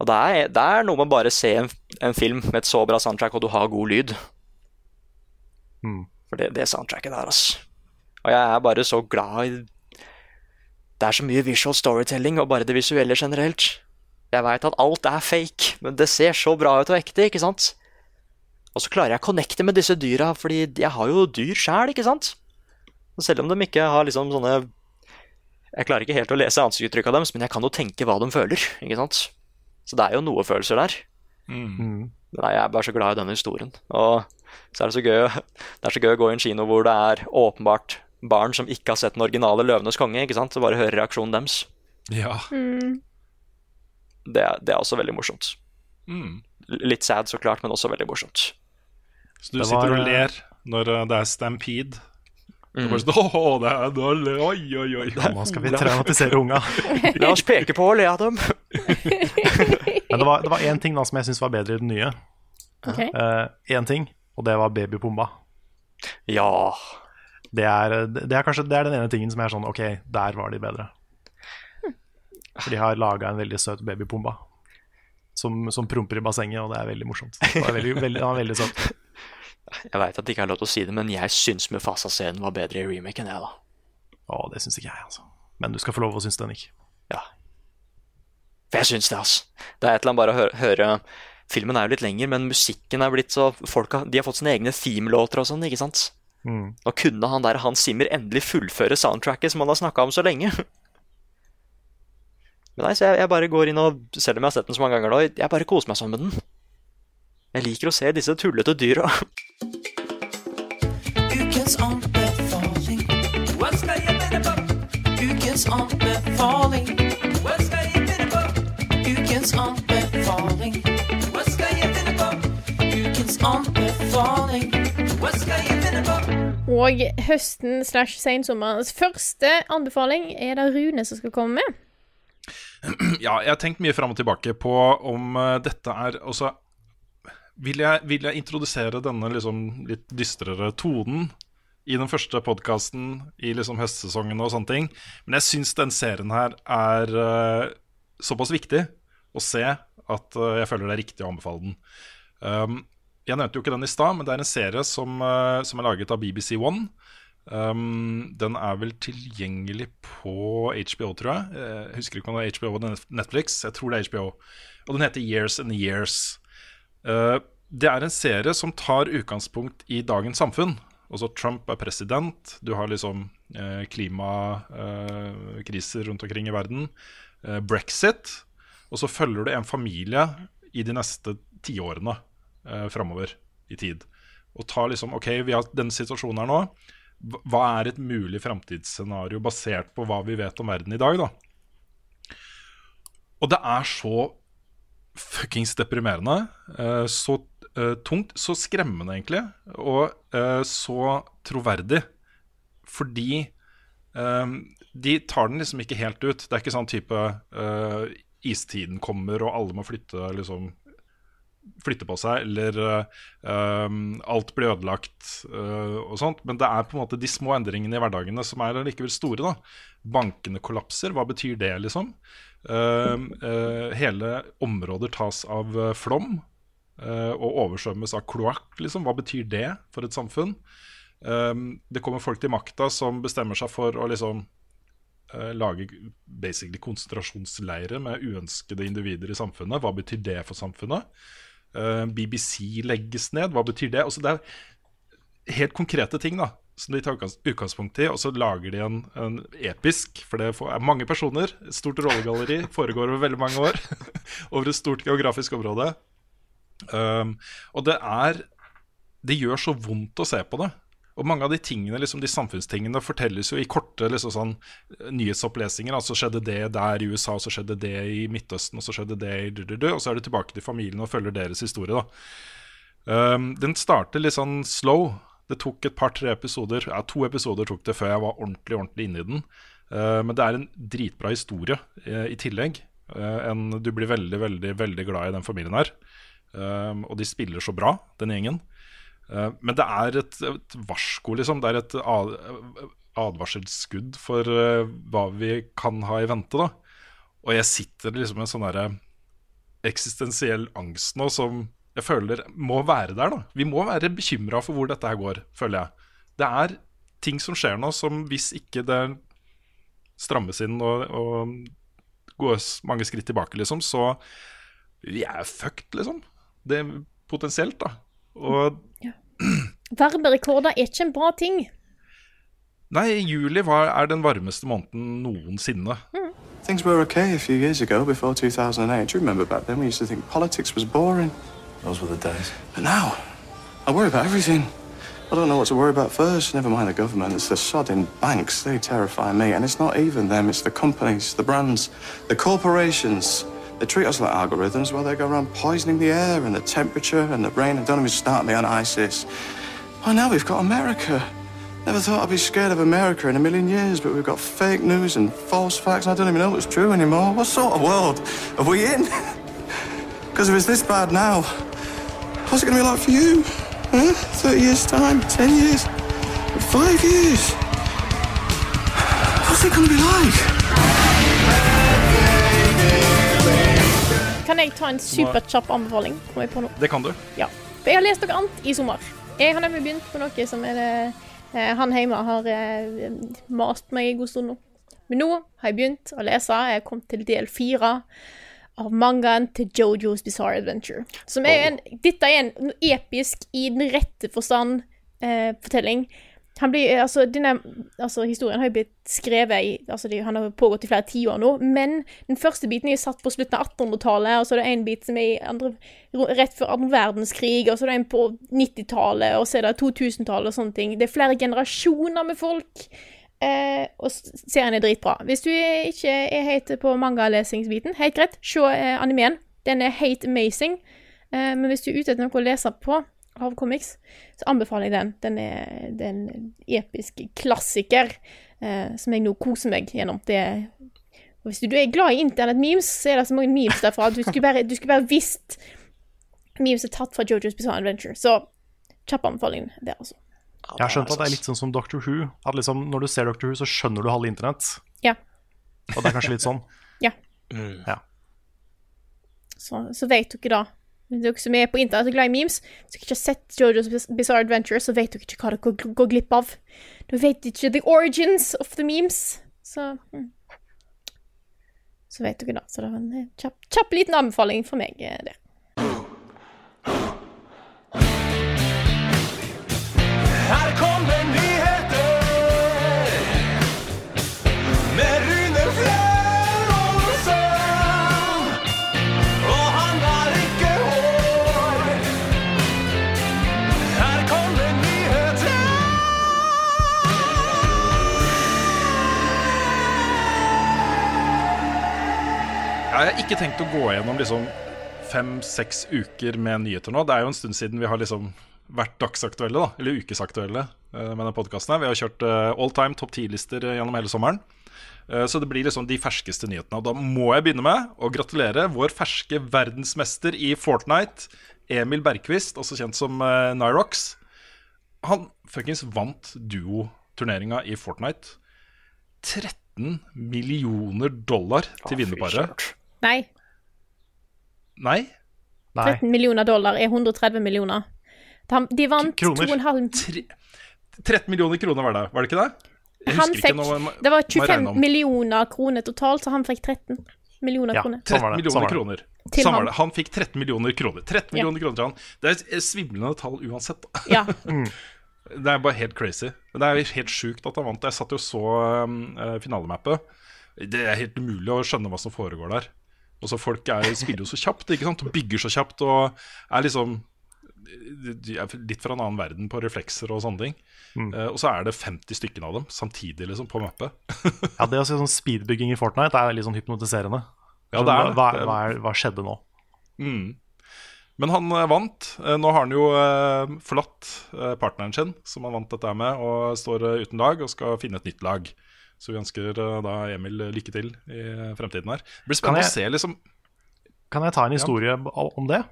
Og det er, det er noe med bare å se en, en film med et så bra soundtrack, og du har god lyd. Mm. For det, det soundtracket der, altså. Og jeg er bare så glad i Det er så mye visual storytelling, og bare det visuelle generelt. Jeg veit at alt er fake, men det ser så bra ut og ekte, ikke sant? Og så klarer jeg å connecte med disse dyra, fordi jeg har jo dyr sjæl, ikke sant? Og selv om de ikke har liksom sånne Jeg klarer ikke helt å lese ansiktsuttrykket deres, men jeg kan jo tenke hva de føler, ikke sant? Så det er jo noe følelser der. Mm. Nei, jeg er bare så glad i denne historien. Og så er det så gøy, det er så gøy å gå i en kino hvor det er åpenbart barn som ikke har sett den originale Løvenes konge, ikke sant? Og bare høre reaksjonen deres. Ja. Mm. Det, det er også veldig morsomt. Mm. Litt sad, så klart, men også veldig morsomt. Så du var, sitter og eh, ler når eh, det er stampede? Mm. Bare sånn, Åh, det er, er, oi, oi, oi. Nå skal vi traumatisere unga. La oss peke på og le av dem. Men det var, det var én ting da som jeg syns var bedre i den nye. Én okay. uh, ting, og det var babypomba. Ja. Det er, det er kanskje det er den ene tingen som er sånn Ok, der var de bedre. For de har laga en veldig søt babypomba som, som promper i bassenget, og det er veldig morsomt. Det var veldig, veldig, var veldig søt. Jeg veit at det ikke er lov til å si det, men jeg syns Mufasa-scenen var bedre i remake enn jeg, da. Å, det syns ikke jeg, altså. Men du skal få lov å synes den ikke. Ja. For jeg syns det, altså. Det er et eller annet bare å høre, høre Filmen er jo litt lenger, men musikken er blitt så folk har, De har fått sine egne themelåter og sånn, ikke sant? Mm. Nå kunne han der Hans Zimmer endelig fullføre soundtracket som han har snakka om så lenge. Men nei, så jeg, jeg bare går inn og Selv om jeg har sett den så mange ganger nå, jeg bare koser meg sånn med den. Jeg liker å se disse tullete dyra. Ukens anbefaling. Hva skal jeg finne? Ukens anbefaling. Ukens anbefaling. Og høsten slash sensommerens første anbefaling er det Rune som skal komme med. Ja, jeg har tenkt mye fram og tilbake på om eh, dette er Altså, vil jeg, vil jeg introdusere denne liksom litt dystrere tonen i den første podkasten i liksom høstsesongen og sånne ting? Men jeg syns den serien her er uh, såpass viktig å se at uh, jeg føler det er riktig å anbefale den. Um, jeg nevnte jo ikke den i stad, men det er en serie som, eh, som er laget av BBC One. Um, den er vel tilgjengelig på HBO, tror jeg. Eh, Jeg husker ikke om det er HBO eller Netflix. Jeg tror det er HBO. Og den heter Years and Years. Uh, det er en serie som tar utgangspunkt i dagens samfunn. Også Trump er president, du har liksom uh, klimakriser rundt omkring i verden. Eh, Brexit. Og så følger du en familie i de neste tiårene eh, framover i tid. Og ta liksom OK, vi har denne situasjonen her nå. Hva- er et mulig framtidsscenario basert på hva vi vet om verden i dag, da? Og det er så fuckings deprimerende. eh, så eh, tungt, så skremmende, egentlig. Og eh, så troverdig. Fordi eh, de tar den liksom ikke helt ut. Det er ikke sånn type eh, istiden kommer, og alle må flytte liksom flytte på seg, eller uh, alt blir ødelagt uh, og sånt. Men det er på en måte de små endringene i hverdagene som er likevel store. da. Bankene kollapser, hva betyr det, liksom? Uh, hele områder tas av eh, flom og oversvømmes av kloakk, liksom. Hva betyr det for et samfunn? Eh, det kommer folk til makta som bestemmer seg for å liksom lage basically konsentrasjonsleirer med uønskede individer i samfunnet. Hva betyr det for samfunnet? Eh, BBC legges ned, hva betyr det? Altså, det er helt konkrete ting da som de tar utgangspunkt i, og så lager de en, en episk For det er mange personer, et stort rollegalleri, foregår over veldig mange år. over et stort geografisk område. Um, og det er Det gjør så vondt å se på det. Og mange av de tingene, liksom de samfunnstingene fortelles jo i korte liksom sånn, eh, nyhetsopplesninger. Altså skjedde det der i USA, så skjedde det i Midtøsten, og så skjedde det i du-du-du, Og så er du tilbake til familien og følger deres historie, da. Um, den starter litt sånn slow. Det tok et par-tre episoder, ja, to episoder tok det før jeg var ordentlig ordentlig inne i den. Uh, men det er en dritbra historie uh, i tillegg. Uh, en, du blir veldig, veldig, veldig glad i den familien her. Um, og de spiller så bra, den gjengen. Uh, men det er et, et varsko, liksom. Det er et advarselsskudd for uh, hva vi kan ha i vente, da. Og jeg sitter liksom med en sånn derre eksistensiell angst nå som jeg føler må være der, da. Vi må være bekymra for hvor dette her går, føler jeg. Det er ting som skjer nå som hvis ikke det strammes inn og, og gås mange skritt tilbake, liksom, så vi er fucked, liksom. Det Potensielt, da. Og Varmerekorder er ikke en bra ting. Nei, juli var, er den varmeste måneden noensinne. Things were okay a few years ago, before 2008. Do you remember back then we used to think politics was boring? Those were the days. But now, I worry about everything. I don't know what to worry about first. Never mind the government. It's the sodding banks. They terrify me. And it's not even them. It's the companies, the brands, the corporations. They treat us like algorithms while they go around poisoning the air and the temperature and the rain. And don't even start me on ISIS. Oh, now we've got America. Never thought I'd be scared of America in a million years, but we've got fake news and false facts. And I don't even know what's true anymore. What sort of world are we in? Because if it's this bad now, what's it going to be like for you? Huh? 30 years' time? 10 years? Five years? What's it going to be like? Kan jeg ta en superkjapp anbefaling? Kom jeg på nå? Det kan du. Ja. For jeg har lest noe annet i sommer. Jeg har nemlig begynt på noe som er det, eh, han hjemme har eh, mast meg en god stund nå. Men nå har jeg begynt å lese. Jeg har kommet til del fire av mangaen til Jojo's Bizarre Adventure. Som er en, Dette er en episk, i den rette forstand, eh, fortelling. Han blir, eh, altså, denne, altså, historien har jo blitt skrevet i altså, de, Han har pågått i flere tiår nå, men den første biten er satt på slutten av 1800-tallet, og så er det en bit som er andre, rett før andre verdenskrig, og så er det en på 90-tallet, og så er det 2000-tallet og sånne ting. Det er flere generasjoner med folk. Eh, og serien er dritbra. Hvis du ikke er helt på mangalesingsbiten, helt greit, se eh, animeen. Den er helt amazing. Eh, men hvis du er ute etter noe å lese på av comics, så anbefaler jeg den. Den er, det er en episk klassiker eh, som jeg nå koser meg gjennom. Det og Hvis du er glad i internett-memes, så er det så mange memes derfra du skulle bare, du skulle bare visst Memes er tatt fra Jojo's Bizarre Adventure. Så kjapp anbefaling der, altså. Jeg har skjønt at det er litt sånn som Doctor Who. At liksom, Når du ser Doctor Who, så skjønner du halve internett. Ja. Og det er kanskje litt sånn. Ja. Ja. Så, så vet dere da. Dere som er på internett og glad i memes, som ikke har sett Jojo's Bizarre Adventure, så vet dere ikke hva dere går, glipp av. Dere vet ikke the origins of the memes. Så mm. Så vet dere da. Så det var en eh, kjapp, kjapp liten anbefaling for meg, eh, det. Jeg har ikke tenkt å gå gjennom liksom fem-seks uker med nyheter nå. Det er jo en stund siden vi har liksom vært dagsaktuelle, da, eller ukesaktuelle eh, med denne podkasten. Vi har kjørt eh, all time topp 10-lister gjennom hele sommeren. Eh, Så det blir liksom de ferskeste nyhetene. Og da må jeg begynne med å gratulere vår ferske verdensmester i Fortnite, Emil Bergquist, også kjent som eh, Nyrox. Han fuckings vant duo-turneringa i Fortnite. 13 millioner dollar til vinnerparet. Nei. Nei? 13 millioner dollar er 130 millioner. De- vant Kroner. 2,5 13 millioner kroner var det, var det ikke det? Jeg Han fikk, Det var må jeg regne 25 millioner kroner totalt, så han fikk 13 millioner Ja, kroner. 13 millioner kroner. Til han. Han fikk 13 millioner kroner. 13 Ja. millioner kroner til han. Det er et svimlende tall uansett. Ja. Det er bare helt crazy. Det er helt sjukt at han vant. Jeg satt jo og så um, eh, finalemappet. Det er helt umulig å skjønne hva som foregår der. Og så Folk er, spiller jo så kjapt, ikke sant? og bygger så kjapt. Og er liksom de er litt fra en annen verden på reflekser og sånne ting. Eh, og så er det 50 stykker av dem samtidig liksom på mappet. Ja, Det å se sånn speedbygging i Fortnite er litt sånn hypnotiserende. Ja, det er. Hva, hva, er, hva skjedde nå? Mm. Men han eh, vant. Eh, Nå har han jo forlatt partneren sin, som han vant dette med, og står uten lag og skal finne et nytt lag. Så vi ønsker eh, da Emil lykke til i fremtiden her. Det blir spennende Kan å se, liksom. Kan jeg ta en historie om det?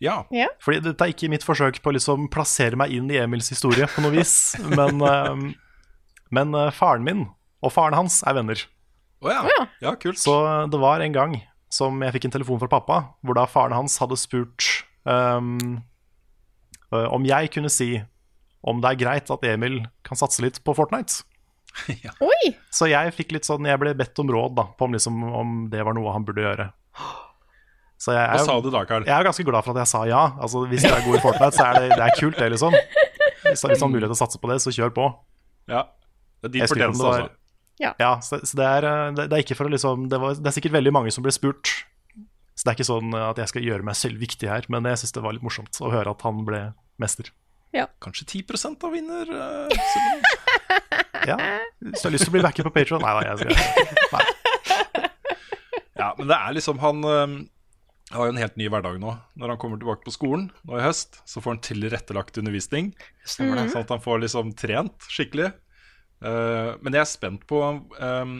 Ja. Fordi dette er ikke mitt forsøk på å liksom plassere meg inn i Emils historie på noe vis. Men, eh, men eh, faren min og faren hans er venner. Å ja. ja, kult. Så det var en gang som jeg fikk en telefon fra pappa, hvor da faren hans hadde spurt ehm, eh, om jeg kunne si om det er greit at Emil kan satse litt på Fortnite. Oi! Så jeg fikk litt sånn, jeg ble bedt om råd da, på om, liksom, om det var noe han burde gjøre. Så jeg, Hva sa du da, Karl? Jeg er ganske glad for at jeg sa ja. Altså, hvis jeg er god i Fortnite, så er det, det er kult, det, liksom. Hvis, hvis man har mulighet til å satse på det, så kjør på. Ja. Det er din fortjeneste, det altså. Ja. så, så det, er, det, det er ikke for å liksom det, var, det er sikkert veldig mange som ble spurt. Så det er ikke sånn at jeg skal gjøre meg selv viktig her, men jeg syns det var litt morsomt å høre at han ble mester. Kanskje 10% av vinner uh, Ja, Hvis du har lyst til å bli backer på Patron Nei da, jeg skal Nei. Ja, men det er liksom Han øhm, har jo en helt ny hverdag nå. Når han kommer tilbake på skolen nå i høst, så får han tilrettelagt undervisning. Stemmer det. Sånn at han får liksom trent skikkelig. Uh, men jeg er spent på um,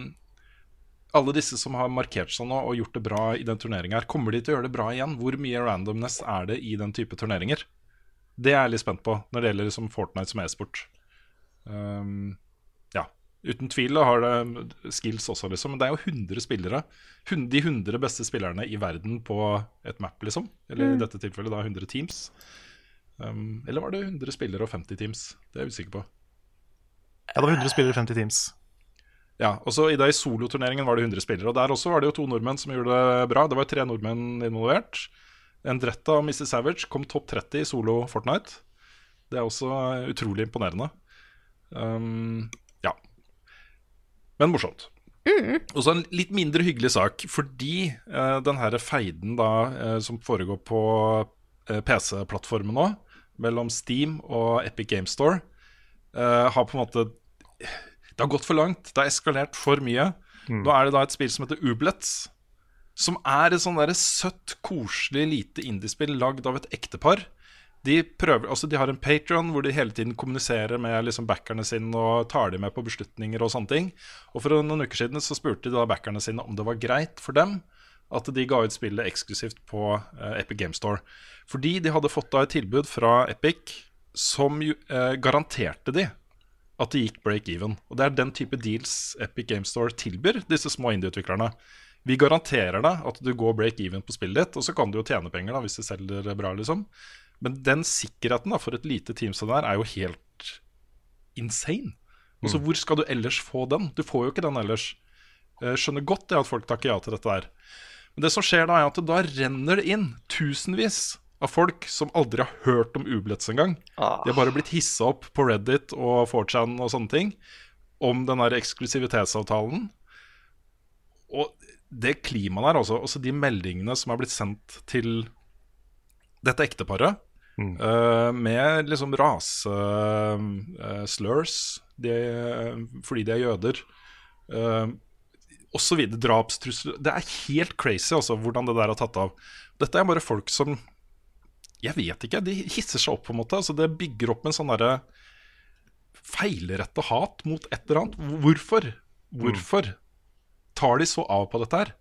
alle disse som har markert seg nå og gjort det bra i den turneringa her. Kommer de til å gjøre det bra igjen? Hvor mye randomness er det i den type turneringer? Det er jeg litt spent på når det gjelder liksom Fortnite som e-sport. Um, uten tvil har det skills også, liksom. Men det er jo 100 spillere. De 100 beste spillerne i verden på et map, liksom. Eller Mm. i dette tilfellet da 100 teams. Um, eller var det 100 spillere og 50 teams? Det er jeg usikker på. Ja, det var 100 spillere og 50 teams. Ja, og så I dag i soloturneringen var det 100 spillere. Og Der også var det jo to nordmenn som gjorde det bra. Det var tre nordmenn involvert. Endretta og Mrs. Savage kom topp 30 i solo Fortnite. Det er også utrolig imponerende. Um. Men morsomt. Og så en litt mindre hyggelig sak, fordi eh, den her feiden da, eh, som foregår på eh, PC-plattformen nå, mellom Steam og Epic Game Store, eh, har på en måte Det har gått for langt. Det har eskalert for mye. Nå er det da et spill som heter Ublets, som er et sånn søtt, koselig, lite indiespill lagd av et ektepar. De, prøver, altså de har en Patron hvor de hele tiden kommuniserer med liksom backerne sine og tar dem med på beslutninger og sånne ting. Og For noen uker siden så spurte de da backerne sine om det var greit for dem at de ga ut spillet eksklusivt på uh, Epic Game Store. Fordi de hadde fått da et tilbud fra Epic som eh, garanterte de at det gikk break-even. Og Det er den type deals Epic Game Store tilbyr disse små indieutviklerne. Vi garanterer deg at du går break-even på spillet ditt, og så kan du jo tjene penger da hvis du selger bra. liksom. Men den sikkerheten da for et lite team som det er, er jo helt insane. Altså, Hvor skal du ellers få den? Du får jo ikke den ellers. Jeg skjønner godt det at folk takker ja til dette der. Men det som skjer da, er at da renner det inn tusenvis av folk som aldri har hørt om Ublets engang. Ah. De har bare blitt hissa opp på Reddit og 4chan og sånne ting om den der eksklusivitetsavtalen. Og det klimaet der også, også de meldingene som er blitt sendt til dette ekteparet, eh, med liksom rase-slurs fordi de er jøder, uh, osv. Drapstrusler Det er helt crazy altså, hvordan det der har tatt av. Dette er bare folk som Jeg vet ikke, de hisser seg opp på en måte. Altså, det bygger opp en sånn derre feilretta hat mot et eller annet. Hvorfor? Hvorfor tar de så av på dette her?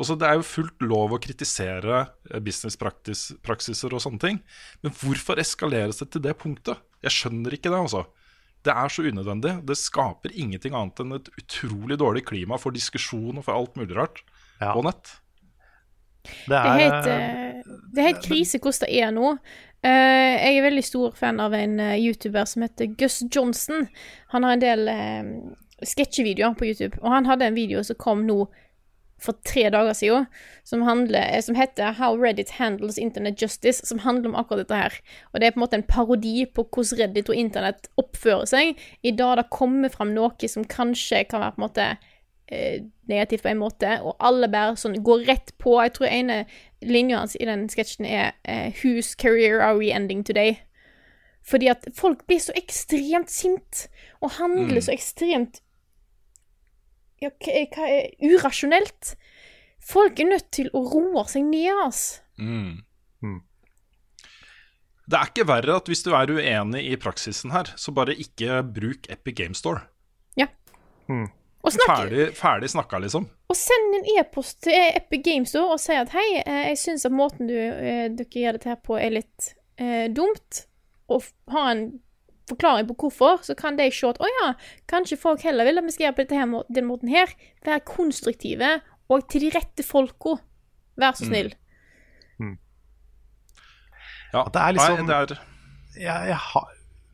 Også, det er jo fullt lov å kritisere eh, businesspraksiser og sånne ting, men hvorfor eskaleres det til det punktet? Jeg skjønner ikke det, altså. Det er så unødvendig. Det skaper ingenting annet enn et utrolig dårlig klima for diskusjon og for alt mulig rart på nett. Det Det er helt, eh, det er helt krise hvordan det er nå. Uh, jeg er veldig stor fan av en uh, YouTuber som heter Gus Johnson. Han har en del uh, sketsjevideoer på YouTube, og han hadde en video som kom nå for tre dager siden, som, handler, eh, som heter How Reddit Handles Internet Justice, som handler om akkurat dette her. Og det er på en måte en parodi på hvordan Reddit og internett oppfører seg i dag det kommer fram noe som kanskje kan være på en måte eh, negativt på en måte, og alle bare sånn går rett på. Jeg tror ene linja hans i den sketsjen er eh, 'Whose career are we ending today?' Fordi at folk blir så ekstremt sint, og handler Mm. så ekstremt ja, hva, hva er urasjonelt. Folk er nødt til å roe seg ned, ass. Mm. Det er ikke verre at hvis du er uenig i praksisen her, så bare ikke bruk Epic Game Store. Ja. Og snakk Ferdig, ferdig snakka, liksom. Og send en e-post til Epic Game Store og si at hei, eh, jeg syns at måten du, eh, dere gjør dette her på, er litt eh, dumt. Og ha en forklaring på hvorfor, så kan de se at å ja, kanskje folk heller vil at vi skal gjøre på dette her, den måten her. Være konstruktive og til de rette folka. Vær så snill. Ja, det er liksom- Nei, det er, Jeg, jeg har,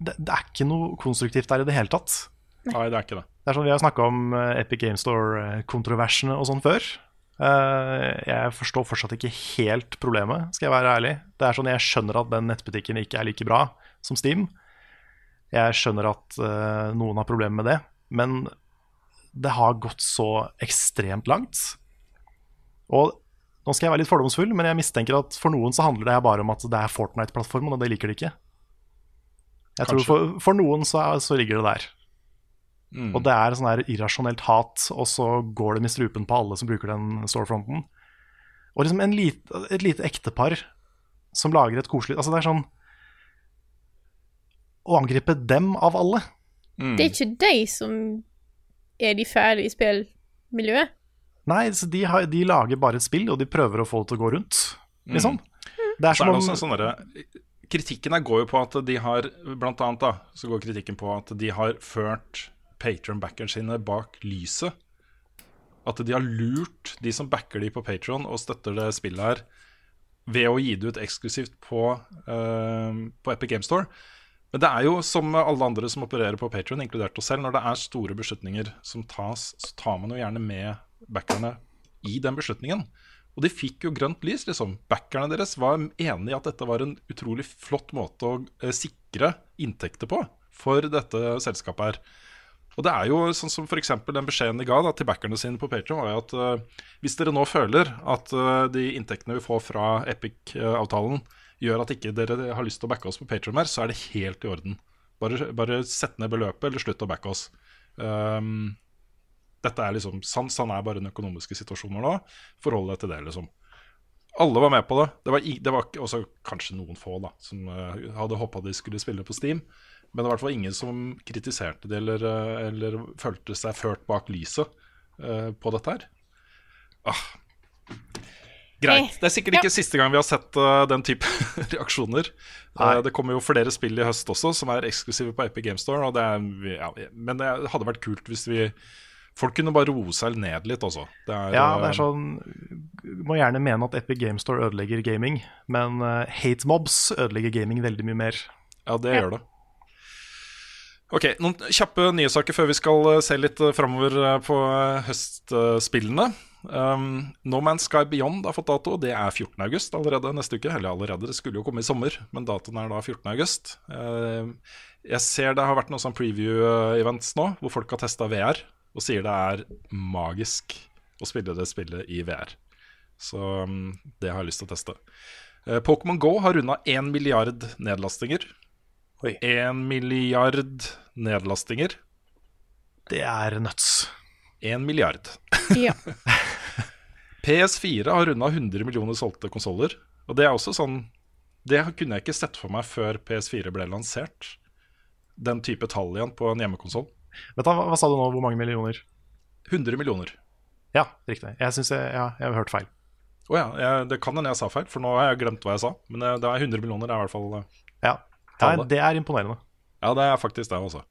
det, det er ikke noe konstruktivt der i det hele tatt. nei, det er ikke det. Det er sånn, Vi har snakka om eh, Epic Game Store-kontroversene og sånn før. Eh, jeg forstår fortsatt ikke helt problemet, skal jeg være ærlig. Det er sånn, Jeg skjønner at den nettbutikken ikke er like bra som Steam. Jeg skjønner at uh, noen har problemer med det, men det har gått så ekstremt langt. Og nå skal jeg være litt fordomsfull, men jeg mistenker at for noen så handler det her bare om at det er Fortnite-plattformen, og det liker de ikke. Jeg tror for, for noen så, er- så ligger det der. Mm. Og det er sånn her irrasjonelt hat, og så går det med strupen på alle som bruker den storefronten. Og liksom en lit, et lite ektepar som lager et koselig Altså, det er sånn Å angripe dem av alle. Mm. Det er ikke de som er de fæle i spillmiljøet. Nei, så de, har, de lager bare et spill, og de prøver å få det til å gå rundt. Liksom. Det er som om sånn Kritikken her går jo på at de har Blant annet da Så går kritikken på at de har ført Patron-backerne sine bak lyset. At de har lurt de som backer de på Patron og støtter det spillet her, ved å gi det ut eksklusivt på, uh, på Epic Game Store. Men det er jo som alle andre som opererer på Patrion, inkludert oss selv, når det er store beslutninger som tas, så tar man jo gjerne med backerne i den beslutningen. Og de fikk jo grønt lys, liksom. Backerne deres var enig i at dette var en utrolig flott måte å eh, sikre inntekter på for dette selskapet her. Og det er jo sånn som f.eks. den beskjeden de ga da, til backerne sine på Patreon, var jo at uh, hvis dere nå føler at uh, de inntektene vi får fra Epic-avtalen gjør at ikke dere har lyst til å backe oss på Patreon mer, så er det helt i orden. Bare, bare sett ned beløpet, eller slutt å backe oss. Um, dette er liksom Sånn, sånn er bare den økonomiske situasjonen nå. Forhold deg til det, liksom. Alle var med på det. Det var, det var også kanskje noen få da som eh, hadde håpa de skulle spille på Steam. Men det var i hvert fall ingen som kritiserte det eller, eh, eller følte seg ført bak lyset uh, på dette her. Ah. Greit. Det er sikkert ikke siste gang vi har sett uh, den type reaksjoner. Uh, det kommer jo flere spill i høst også som er eksklusive på Epic Game Store. Og det er, ja, men det hadde vært kult hvis vi Folk kunne bare roe seg ned litt altså. Ja, det eh, er sånn Må gjerne mene at Epic Game Store ødelegger gaming, men uh, hate mobs ødelegger gaming veldig mye mer. Ja, det gjør det. Ok, Noen kjappe nyhetssaker før vi skal eh, se litt framover eh, på eh, høstspillene. Um, no Man's Sky Beyond har fått dato. Det er 14. august allerede neste uke. Eller allerede, det skulle jo komme i sommer, men datoen er da 14. august. Uh, jeg ser det har vært noen sånn preview-events nå, hvor folk har testa VR, og sier det er magisk å spille det spillet i VR. Så um, det har jeg lyst til å teste. Uh, Pokémon Go har runda 1 milliard nedlastinger. 1 milliard nedlastinger. Det er nuts. 1 milliard. Ja. PS4 har runda 100 millioner solgte konsoller. Og det er også sånn Det kunne jeg ikke sett for meg før PS4 ble lansert. Den type tall igjen på en hjemmekonsoll. Hva, hva sa du nå? Hvor mange millioner? 100 millioner. Ja, riktig. Jeg syns jeg, ja, jeg har hørt feil. Å ja, jeg, det kan hende jeg sa feil, for nå har jeg glemt hva jeg sa. Men det, det er 100 millioner, det er i hvert fall eh, Ja, Det er, det er imponerende. Ja, det er faktisk det også.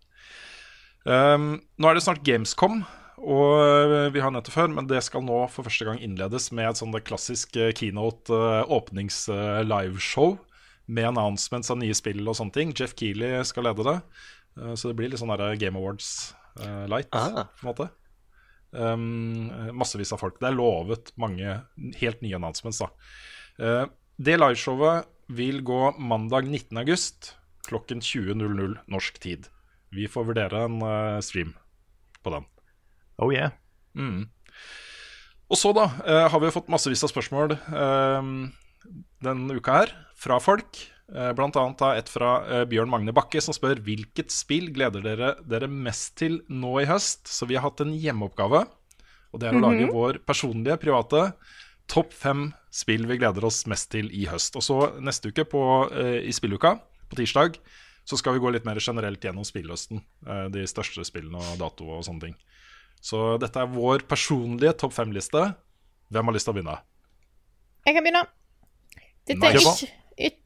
Um, nå er det snart Gamescom, og uh, vi har nettopp før, men det skal nå for første gang innledes med et sånn det klassisk uh, keynote uh, åpnings-liveshow med announcements av nye spill og sånne ting. Jeff Keeley skal lede det, så det blir litt sånn Game Awards light, Ah. på en måte. Um, massevis av folk. Det er lovet mange helt nye announcements, da. Det liveshowet vil gå mandag 19. august klokken 20.00 norsk tid. Vi får vurdere en eh, stream på den. Oh yeah. Mm. Og så, da, eh, har vi jo fått massevis av spørsmål eh, denne uka her fra folk. Eh, blant annet da et fra eh, Bjørn Magne Bakke, som spør hvilket spill gleder dere dere mest til nå i høst. Så vi har hatt en hjemmeoppgave, og det er å lage Mhm. vår personlige, private topp fem spill vi gleder oss mest til i høst. Og så neste uke, på, eh, i spilluka, på tirsdag, så skal vi gå litt mer generelt gjennom spillhøsten. Eh, de største spillene og dato og sånne ting. Så dette er vår personlige topp fem-liste. Hvem har lyst til å begynne? Jeg kan begynne. Dette er ikke, ikke,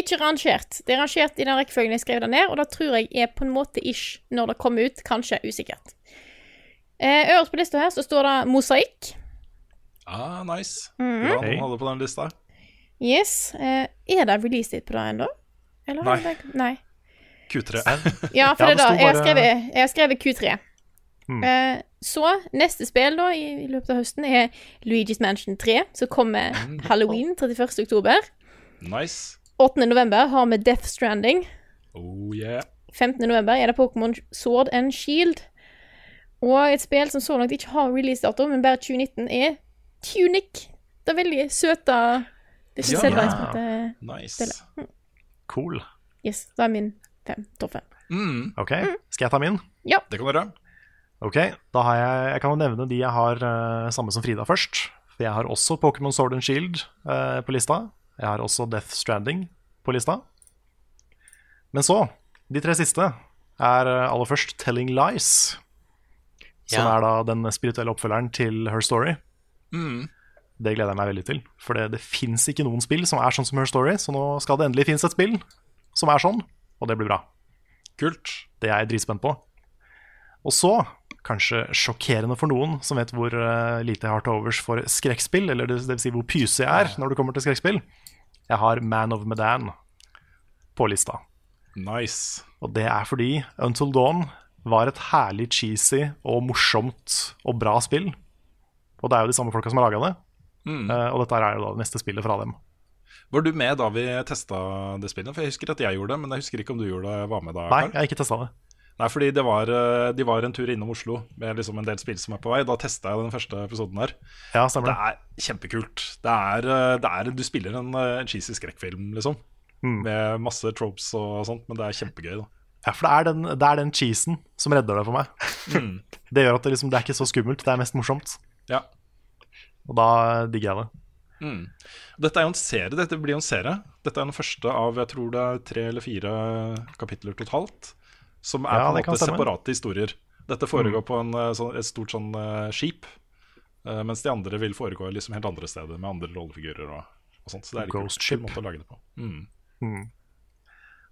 ikke rangert. Det er rangert i den rekkefølgen jeg skrev det ned, og det tror jeg er på en måte ish når det kommer ut. Kanskje usikkert. Eh, øverst på lista her så står det mosaikk. Ah, nice. Mhm. Bra noen hadde på den lista. Yes. Eh, er det release date på det ennå? Eller har Nei. det- Nei. Q3. Ja, for Ja, det er da. sto Jeg har skrevet, jeg har skrevet Q3. Mm. Eh, så neste spill da i, i løpet av høsten er Luigi's Mansion 3, som kommer halloween 31. oktober. Nice. 8. november har vi Death Stranding. Oh yeah. 15. november er det Pokémon Sword and Shield. Og et spill som så langt ikke har releasedato, men bare 2019, er Tunic. Det er veldig søte Det er ikke Ja. ja. Nice. spillet. Cool. Yes, Da er min fem, topp fem. Mm, Ok, skal jeg ta min? Ja. det kan dere. Ok, da har jeg Jeg kan jo nevne de jeg har uh, samme som Frida først. For jeg har også Pokémon Sword and Shield uh, på lista. Jeg har også Death Stranding på lista. Men så, de tre siste, er uh, aller først Telling Lies. Som Ja. er da den spirituelle oppfølgeren til Her Story. Mm. Det gleder jeg meg veldig til. For det, det fins ikke noen spill som er sånn som Her Story, så nå skal det endelig finnes et spill som er sånn, og det blir bra. Kult. Det er jeg dritspent på. Og så, kanskje sjokkerende for noen som vet hvor eh, lite jeg har til overs for skrekkspill, eller det, det vil si hvor pyse jeg er når det kommer til skrekkspill. Jeg har Man of Medan på lista. Nice. Og det er fordi Until Dawn var et herlig cheesy og morsomt og bra spill. Og det er jo de samme folka som har laga det. Mm. Uh, og dette er jo da det neste spillet fra dem. Var du med da vi testa det spillet? For Jeg husker at jeg gjorde det, men jeg husker ikke om du gjorde det. var med da. Nei, jeg har ikke testa det. Nei, fordi det var, eh, de var en tur innom Oslo med liksom en del spill som er på vei. Da testa jeg den første episoden her. Ja, Det er kjempekult. Det er, eh, det er Du spiller en en cheesy skrekkfilm, liksom. Mm. Med masse tropes og sånt, men det er kjempegøy, da. Ja, for det er den, det er den cheesen som redder det for meg. Mm. Det gjør at det, liksom, det er ikke så skummelt, det er mest morsomt. Ja. Og da digger jeg det. Mm. Dette er jo en serie. Dette blir jo en serie. Dette er den første av jeg tror det er tre eller fire kapitler totalt. Som er Ja, på en måte separate historier. Dette foregår på en, eh, sånn, et stort sånn eh, skip. eh, mens de andre vil foregå liksom helt andre steder med andre rollefigurer og, og sånt. Så det er Ghost ship. måte å lage det på. Mm. Mm.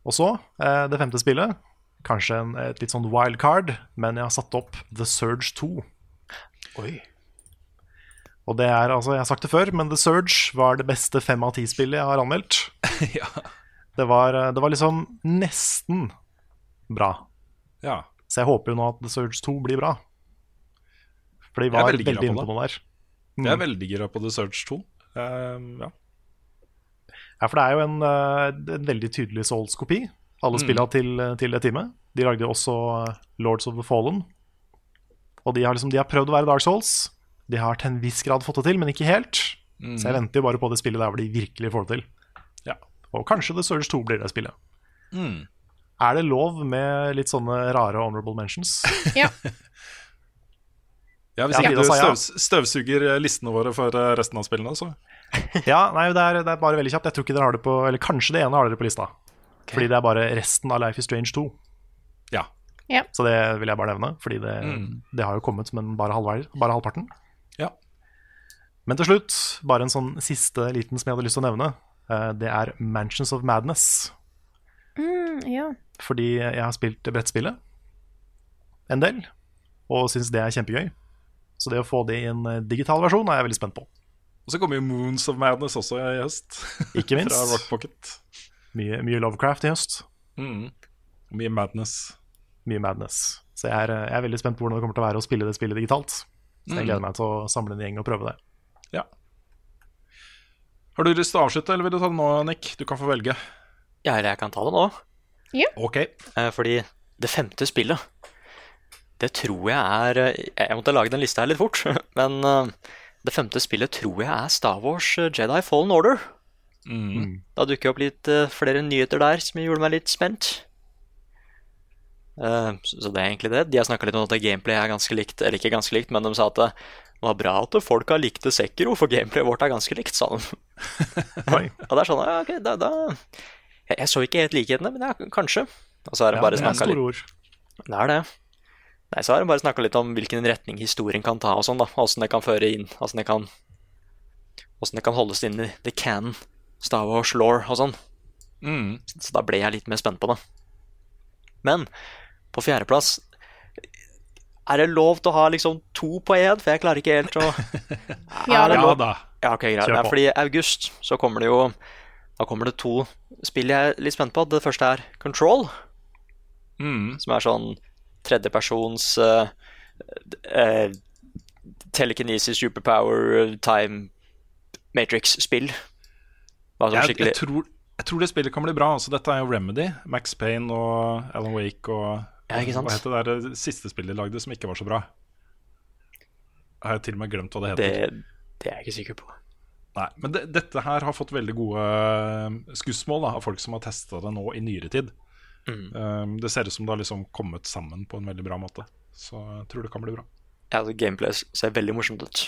Og så, eh, det femte spillet. Kanskje en, et litt sånn wildcard, men jeg har satt opp The Surge 2. Oi. Og det er, altså, jeg har sagt det før, men The Surge var det beste fem av ti-spillet jeg har anmeldt. ja. Det var, det var liksom nesten bra. ja. Så jeg håper jo nå at The Surge 2 blir bra. For de var veldig veldig inne på noe der. Jeg er veldig gira på The Surge 2. Uh, ja. Ja, for det er jo en, eh, en veldig tydelig Souls-kopi. Alle Mm. spilla til, til det teamet. De lagde jo også eh, Lords of the Fallen. Og de har, liksom, de har prøvd å være Dark Souls. De har til en viss grad fått det til, men ikke helt. Mm. Så jeg venter jo bare på det spillet der hvor de virkelig får det til. Ja. Og kanskje The Surge 2 blir det spillet. Mm. Er det lov med litt sånne rare honorable mentions? Ja. Ja, Hvis Ja, ikke du støvs, støvsuger eh, listene våre for eh, resten av spillene, så ja, nei, det er, det er bare veldig kjapt. Jeg tror ikke dere har det på Eller kanskje det ene har dere på lista. Fordi det er bare resten av Life is Strange 2. ja. Ja. Så det vil jeg bare nevne, fordi det, Mm. det har jo kommet, men bare, halvvei, bare halvparten. Ja. Men til slutt, bare en sånn siste liten som jeg hadde lyst til å nevne. Eh, Det er Mansions of Madness. Mm, ja. Fordi jeg har spilt brettspillet en del, og syns det er kjempegøy. Så det å få det i en eh, digital versjon er jeg veldig spent på. Og så kommer jo Moons of Madness også i høst. Ikke minst. Fra Rock Pocket. Mye, mye Lovecraft i høst. Mm. Mye madness. Mye Madness. Så jeg er, eh, jeg er veldig spent på hvordan det kommer til å være å spille det spillet digitalt. Så jeg Mm. gleder meg til å samle en gjeng og prøve det. Ja. Har du lyst til å avslutte, eller vil du ta det nå, Nick? Du kan få velge. Ja, eller jeg kan ta det nå. Ok. Eh, Fordi det femte spillet, det tror jeg er eh, Jeg måtte lage den lista her litt fort, men eh, Det femte spillet tror jeg er Star Wars Jedi Fallen Order. Mm. Da dukker opp litt flere nyheter der som gjorde meg litt spent. Eh, så så det er egentlig det. De har snakka litt om at gameplay er ganske likt, eller ikke ganske likt, men de sa at det var bra at folk har likt Sekiro, for gameplayet vårt er ganske likt, sa de. Og det er sånn, ja, ok, da, da jeg, jeg så ikke helt likhetene, men ja, kanskje. Og så har ja, bare det snakka litt ord. Det er det. Nei, så har de bare snakka litt om hvilken retning historien kan ta, og sånn, da. Åssen det kan føre inn, åssen det kan Åssen det kan holdes inn i the canon, Star Wars law og sånn. Mm. Så da ble jeg litt mer spent på det. Men på fjerdeplass Er det lov til å ha liksom to på én? For jeg klarer ikke helt å Ja, Er Ja da. Ja, okay, greit. Kjør på. fordi i august så kommer det jo Da kommer det to spill jeg er litt spent på. Det første er Control, Mm. som er sånn tredjepersons uh, uh, telekinesis, superpower, time matrix-spill. Jeg, jeg, tror, jeg tror det spillet kan bli bra. Altså, dette er jo Remedy. Max Payne og Alan Wake og Ja? Hva het det der siste spillet de lagde som ikke var så bra? Jeg har til og med glemt hva det det, heter. det er jeg ikke sikker på. Nei, men det, dette her har fått veldig gode eh, skussmål da, av folk som har testa det nå i nyere tid. Mm. Um, det ser ut som det har liksom kommet sammen på en veldig bra måte. Så jeg tror det kan bli bra. Ja, altså, gameplay ser veldig morsomt ut.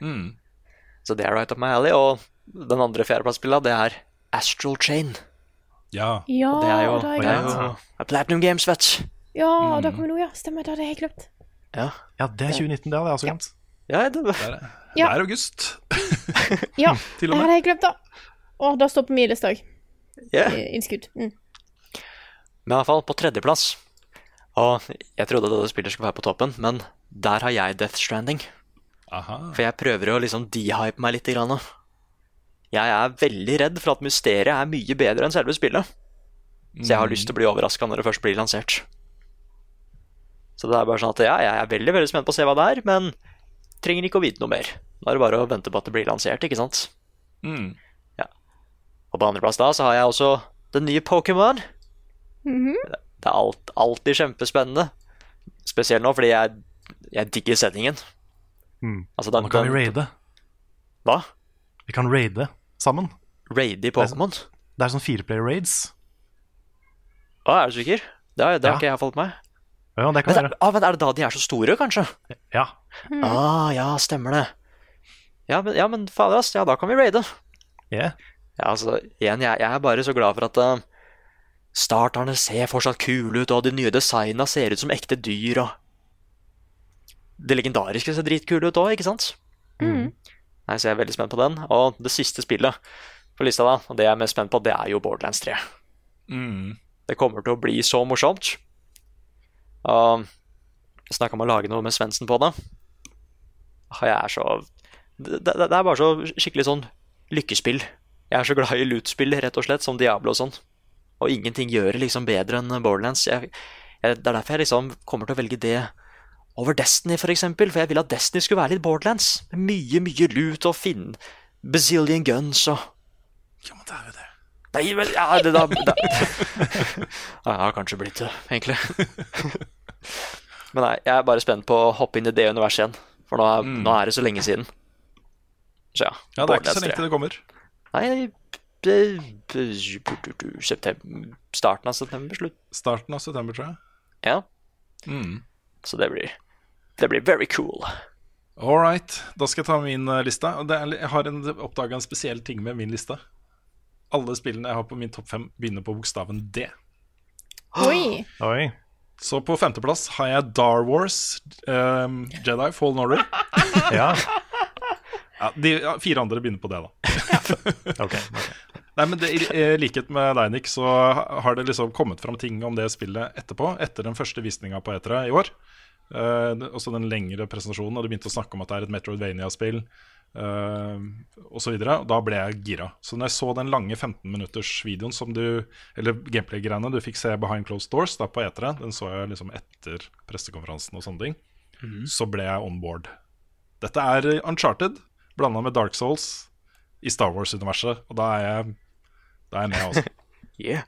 Mm. Så det er right up my alley. Og den andre fjerdeplassspillet, det er Astral Chain. Ja. Ja, Og det er jo, det har det jeg er jo er Platinum Games, vet du. Ja, Mm. da kommer nå, ja. Stemmer, det hadde jeg helt glemt. Ja. Ja, det er 2019, det hadde jeg også glemt. Ja, det, Det er, Ja. det er august, Ja, til det og med. hadde jeg glemt, da. Å, det står på min liste òg. ja. Innskudd. Mm. Men i hvert fall på tredjeplass. Og jeg trodde dette spillet skulle være på toppen, men der har jeg Death Stranding. Aha. For jeg prøver å liksom dehype meg litt. Grann. Jeg er veldig redd for at mysteriet er mye bedre enn selve spillet. Så jeg har lyst til å bli overraska når det først blir lansert. Så det er bare sånn at ja, jeg er veldig veldig spent på å se hva det er, men trenger ikke å vite noe mer. Nå er det bare å vente på at det blir lansert, ikke sant? Mm. Og på andreplass da så har jeg også den nye Pokémon. Mhm. Det er alt, alltid kjempespennende. Spesielt nå fordi jeg, jeg digger settingen. Mm. Altså den, Nå kan vi raide. hva? Vi kan raide sammen. Raide i Pokémon? Det er sånn fireplayer raids. Å, er du sikker? Det har, ja. har ikke jeg fått med meg. Ja, det kan Men, være. ah, men er det da de er så store, kanskje? Ja. Ah, ja, stemmer det. Ja, men, ja, men fader, ass. Ja, da kan vi raide. Yeah. Ja, altså, igjen, jeg, jeg er bare så glad for at uh, starterne ser fortsatt kule ut, og de nye designa ser ut som ekte dyr, og Det legendariske ser dritkule ut òg, ikke sant? Mm. Nei, Så jeg er veldig spent på den. Og det siste spillet på lista, da, og det jeg er mest spent på, det er jo Borderlands 3. Mm. Det kommer til å bli så morsomt. Og snakka om å lage noe med Svendsen på det. Jeg er så det, det, det er bare så skikkelig sånn lykkespill. Jeg er så glad i loot-spill, rett og slett, som Diablo og sånn. Og ingenting gjør det liksom bedre enn Borderlands. Jeg, jeg, det er derfor jeg liksom kommer til å velge det over Destiny, for eksempel. For jeg ville at Destiny skulle være litt Borderlands. Mye, mye loot og finne bazillion guns og Ja, men det er jo det. Nei, men ja, det da, da. Ja, Jeg har kanskje blitt det, egentlig. Men nei, jeg er bare spent på å hoppe inn i det universet igjen. For nå er, Mm. nå er det så lenge siden. Så ja. Ja, det er ikke så lenge til det kommer. Nei, september, starten av september, slutt. Starten av september, tror jeg. Ja, Mm. så det blir, det blir very cool. All right, da skal jeg ta min eh, liste. Og Det jeg har oppdaga en spesiell ting med min liste. Alle spillene jeg har på min topp fem, begynner på bokstaven D. Oi. Oi. Så på femteplass har jeg Dar Wars, um, Jedi, Fallen Order. Ja. Ja, de ja, fire andre begynner på det, da. Ok. Nei, men det, I likhet med deg, Nick, så har det liksom kommet fram ting om det spillet etterpå. Etter den første visninga på E3 i år. Uh, også den lengre presentasjonen, og de begynte å snakke om at det er et Metroidvania-spill. Uh, og så videre, og da ble jeg gira. Så når jeg så den lange 15-minutters-videoen som du Eller gameplay-greiene du fikk se behind closed doors da på E3, den så jeg liksom etter pressekonferansen og sånne ting, så ble jeg on board. Dette er Uncharted blanda med Dark Souls i Star Wars-universet, og da er jeg, da er jeg med, altså. Yeah.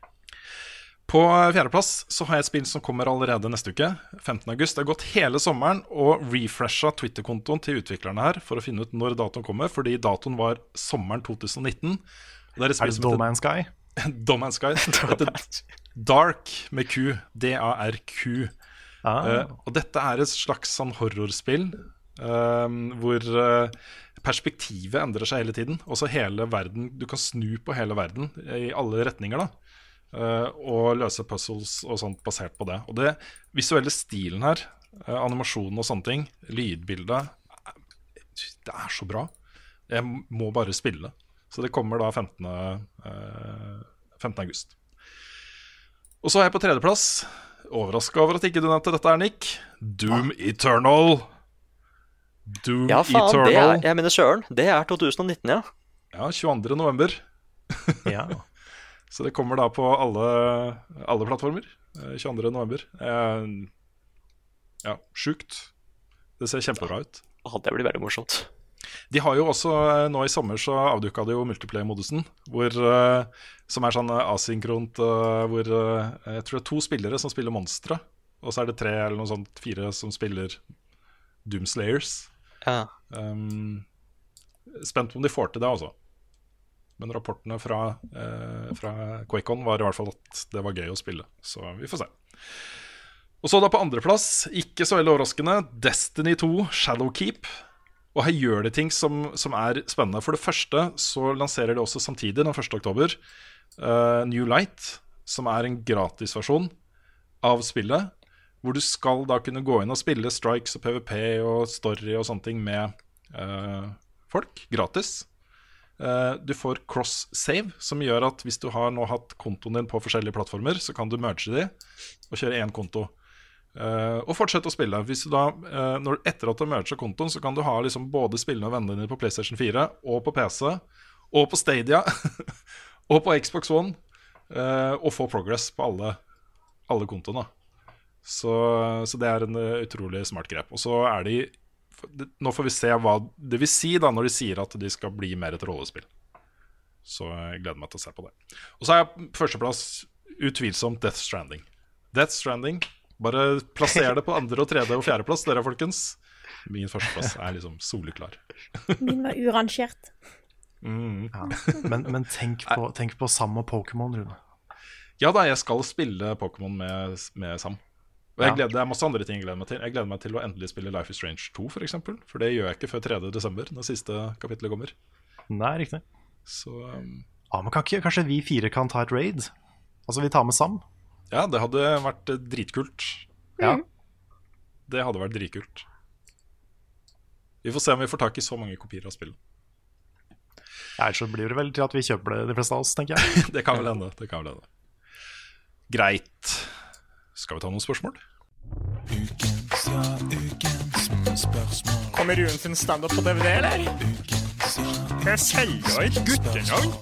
På fjerdeplass så har jeg et spill som kommer allerede neste uke. 15. august. Det har gått hele sommeren og refresha Twitter-kontoen til utviklerne her for å finne ut når datoen kommer, fordi datoen var sommeren 2019. Det er, Er det Doman's Sky? Doman's Sky. Heter Dark med Q. D-A-R-Q. Ah. Uh, og dette er et slags sånn horrorspill uh, hvor uh, perspektivet endrer seg hele tiden. Også hele verden Du kan snu på hele verden i alle retninger, da. Eh, og løse puzzles og sånt basert på det. Og det visuelle stilen her, eh, animasjonen og sånne ting, lydbildet Det er så bra. Jeg må bare spille. Så det kommer da 15. eh, 15. august. Og så er jeg på tredjeplass. Overraska over at ikke du nevnte dette, er Nick. Doom Eternal. Doom Ja, faen, det er, jeg mener søren. Det er 2019, ja. Ja, 22. november. Ja. Så det kommer da på alle, alle plattformer. eh, 22. november. Eh, ja, sjukt. Det ser kjempebra ut. Det blir veldig morsomt. De har jo også, eh, Nå i sommer så avduka de jo multiplayer-modusen, eh, som er sånn eh, asynkront, eh, hvor eh, jeg tror det er to spillere som spiller monstre, og så er det tre eller noe sånt, fire som spiller Doomslayers. Ja. Um, spent om de får til det, altså. Men rapportene fra, eh, fra QuakeOn var i hvert fall at det var gøy å spille, så vi får se. Og så da på andreplass, ikke så veldig overraskende, Destiny 2 Shadowkeep. Og her gjør de ting som, som er spennende. For det første så lanserer de også samtidig, den 1. oktober, uh, New Light, som er en gratisversjon av spillet. Hvor du skal da kunne gå inn og spille strikes og PVP og story og sånne ting med uh, folk, gratis. Eh, du får cross-save, som gjør at hvis du har nå hatt kontoen din på forskjellige plattformer, så kan du merge de og kjøre én konto. Eh, og fortsette å spille. Da, eh, når, etter at du har merget kontoen, så kan du ha liksom både spillene og vennene dine på PlayStation 4 og på PC og på Stadia og på Xbox One, og få progress på alle, alle kontoene. Så, så det er en utrolig smart grep. Og så er de Nå får vi se hva det vil si da når de sier at de skal bli mer et rollespill. Så jeg gleder meg til å se på det. Og så er jeg førsteplass utvilsomt Death Stranding. Death Stranding. Bare plasser det på andre, og tredje og fjerdeplass, dere folkens. Min førsteplass er liksom soleklar. Min var urangert. Mm. Ja. Men, men tenk, på, tenk på Sam og Pokémon, Rune. Ja da, jeg skal spille Pokémon med, med Sam. Og jeg gleder, det er masse andre ting jeg gleder meg til. Jeg gleder meg til å endelig spille Life is Strange 2, f.eks. For, eksempel. for det gjør jeg ikke før 3. desember, når siste kapittelet kommer. Nei, riktig. Så um, Ja, men kan ikke, Kanskje vi fire kan ta et raid? Altså, vi tar med Sam. ja, det hadde vært dritkult. Ja. Det hadde vært dritkult. Vi får se om vi får tak i så mange kopier av spillet. Ja, Ellers så blir det vel til at vi kjøper det, de fleste av oss, tenker jeg. det kan vel hende. Det kan vel hende. Greit. Skal vi ta noen spørsmål? Kommer Rune sin standup på DVD, eller? Skal jeg selge ikke guttenavn?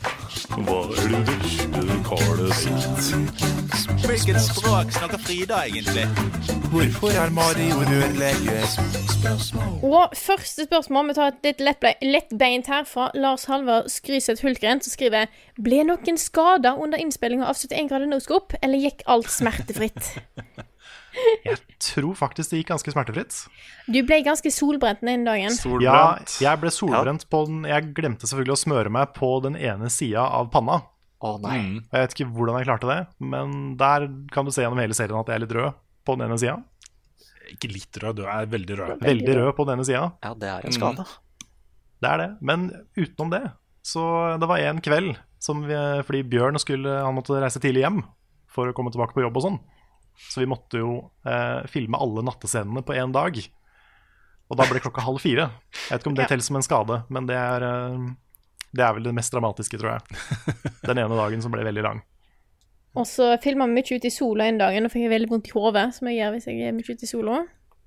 Hva er det vesle karet sitt? Hvilket språk snakker Frida egentlig? Hvorfor er Mario rørlege? Og første spørsmål, vi tar et litt lettbeint her fra Lars Halvard Skryseth Hultgren, som skriver Ble noen skada under innspillinga av 71 grader no-scope, eller gikk alt smertefritt? Jeg tror faktisk det gikk ganske smertefritt. Du ble ganske solbrent den ene dagen. Ja, jeg ble solbrent på den Jeg glemte selvfølgelig å smøre meg på den ene sida av panna. Å nei. Mm. Jeg vet ikke hvordan jeg klarte det, men der kan du se gjennom hele serien at jeg er litt rød på den ene sida. Ikke litt rød, du er veldig rød. Veldig rød på den ene sida. Ja, det er en skade. Det er det. Men utenom det, så det var en kveld som vi, fordi Bjørn skulle, han måtte reise tidlig hjem for å komme tilbake på jobb og sånn. Så vi måtte jo eh, filme alle nattescenene på én dag. Og da ble klokka halv fire. Jeg vet ikke om det Ja. teller som en skade, men det er, eh, det er vel det mest dramatiske, tror jeg. Den ene dagen som ble veldig lang. Og så filma vi mye ute i sola en dag. Nå fikk jeg veldig vondt i hodet, som jeg gjør hvis jeg er mye ute i sola.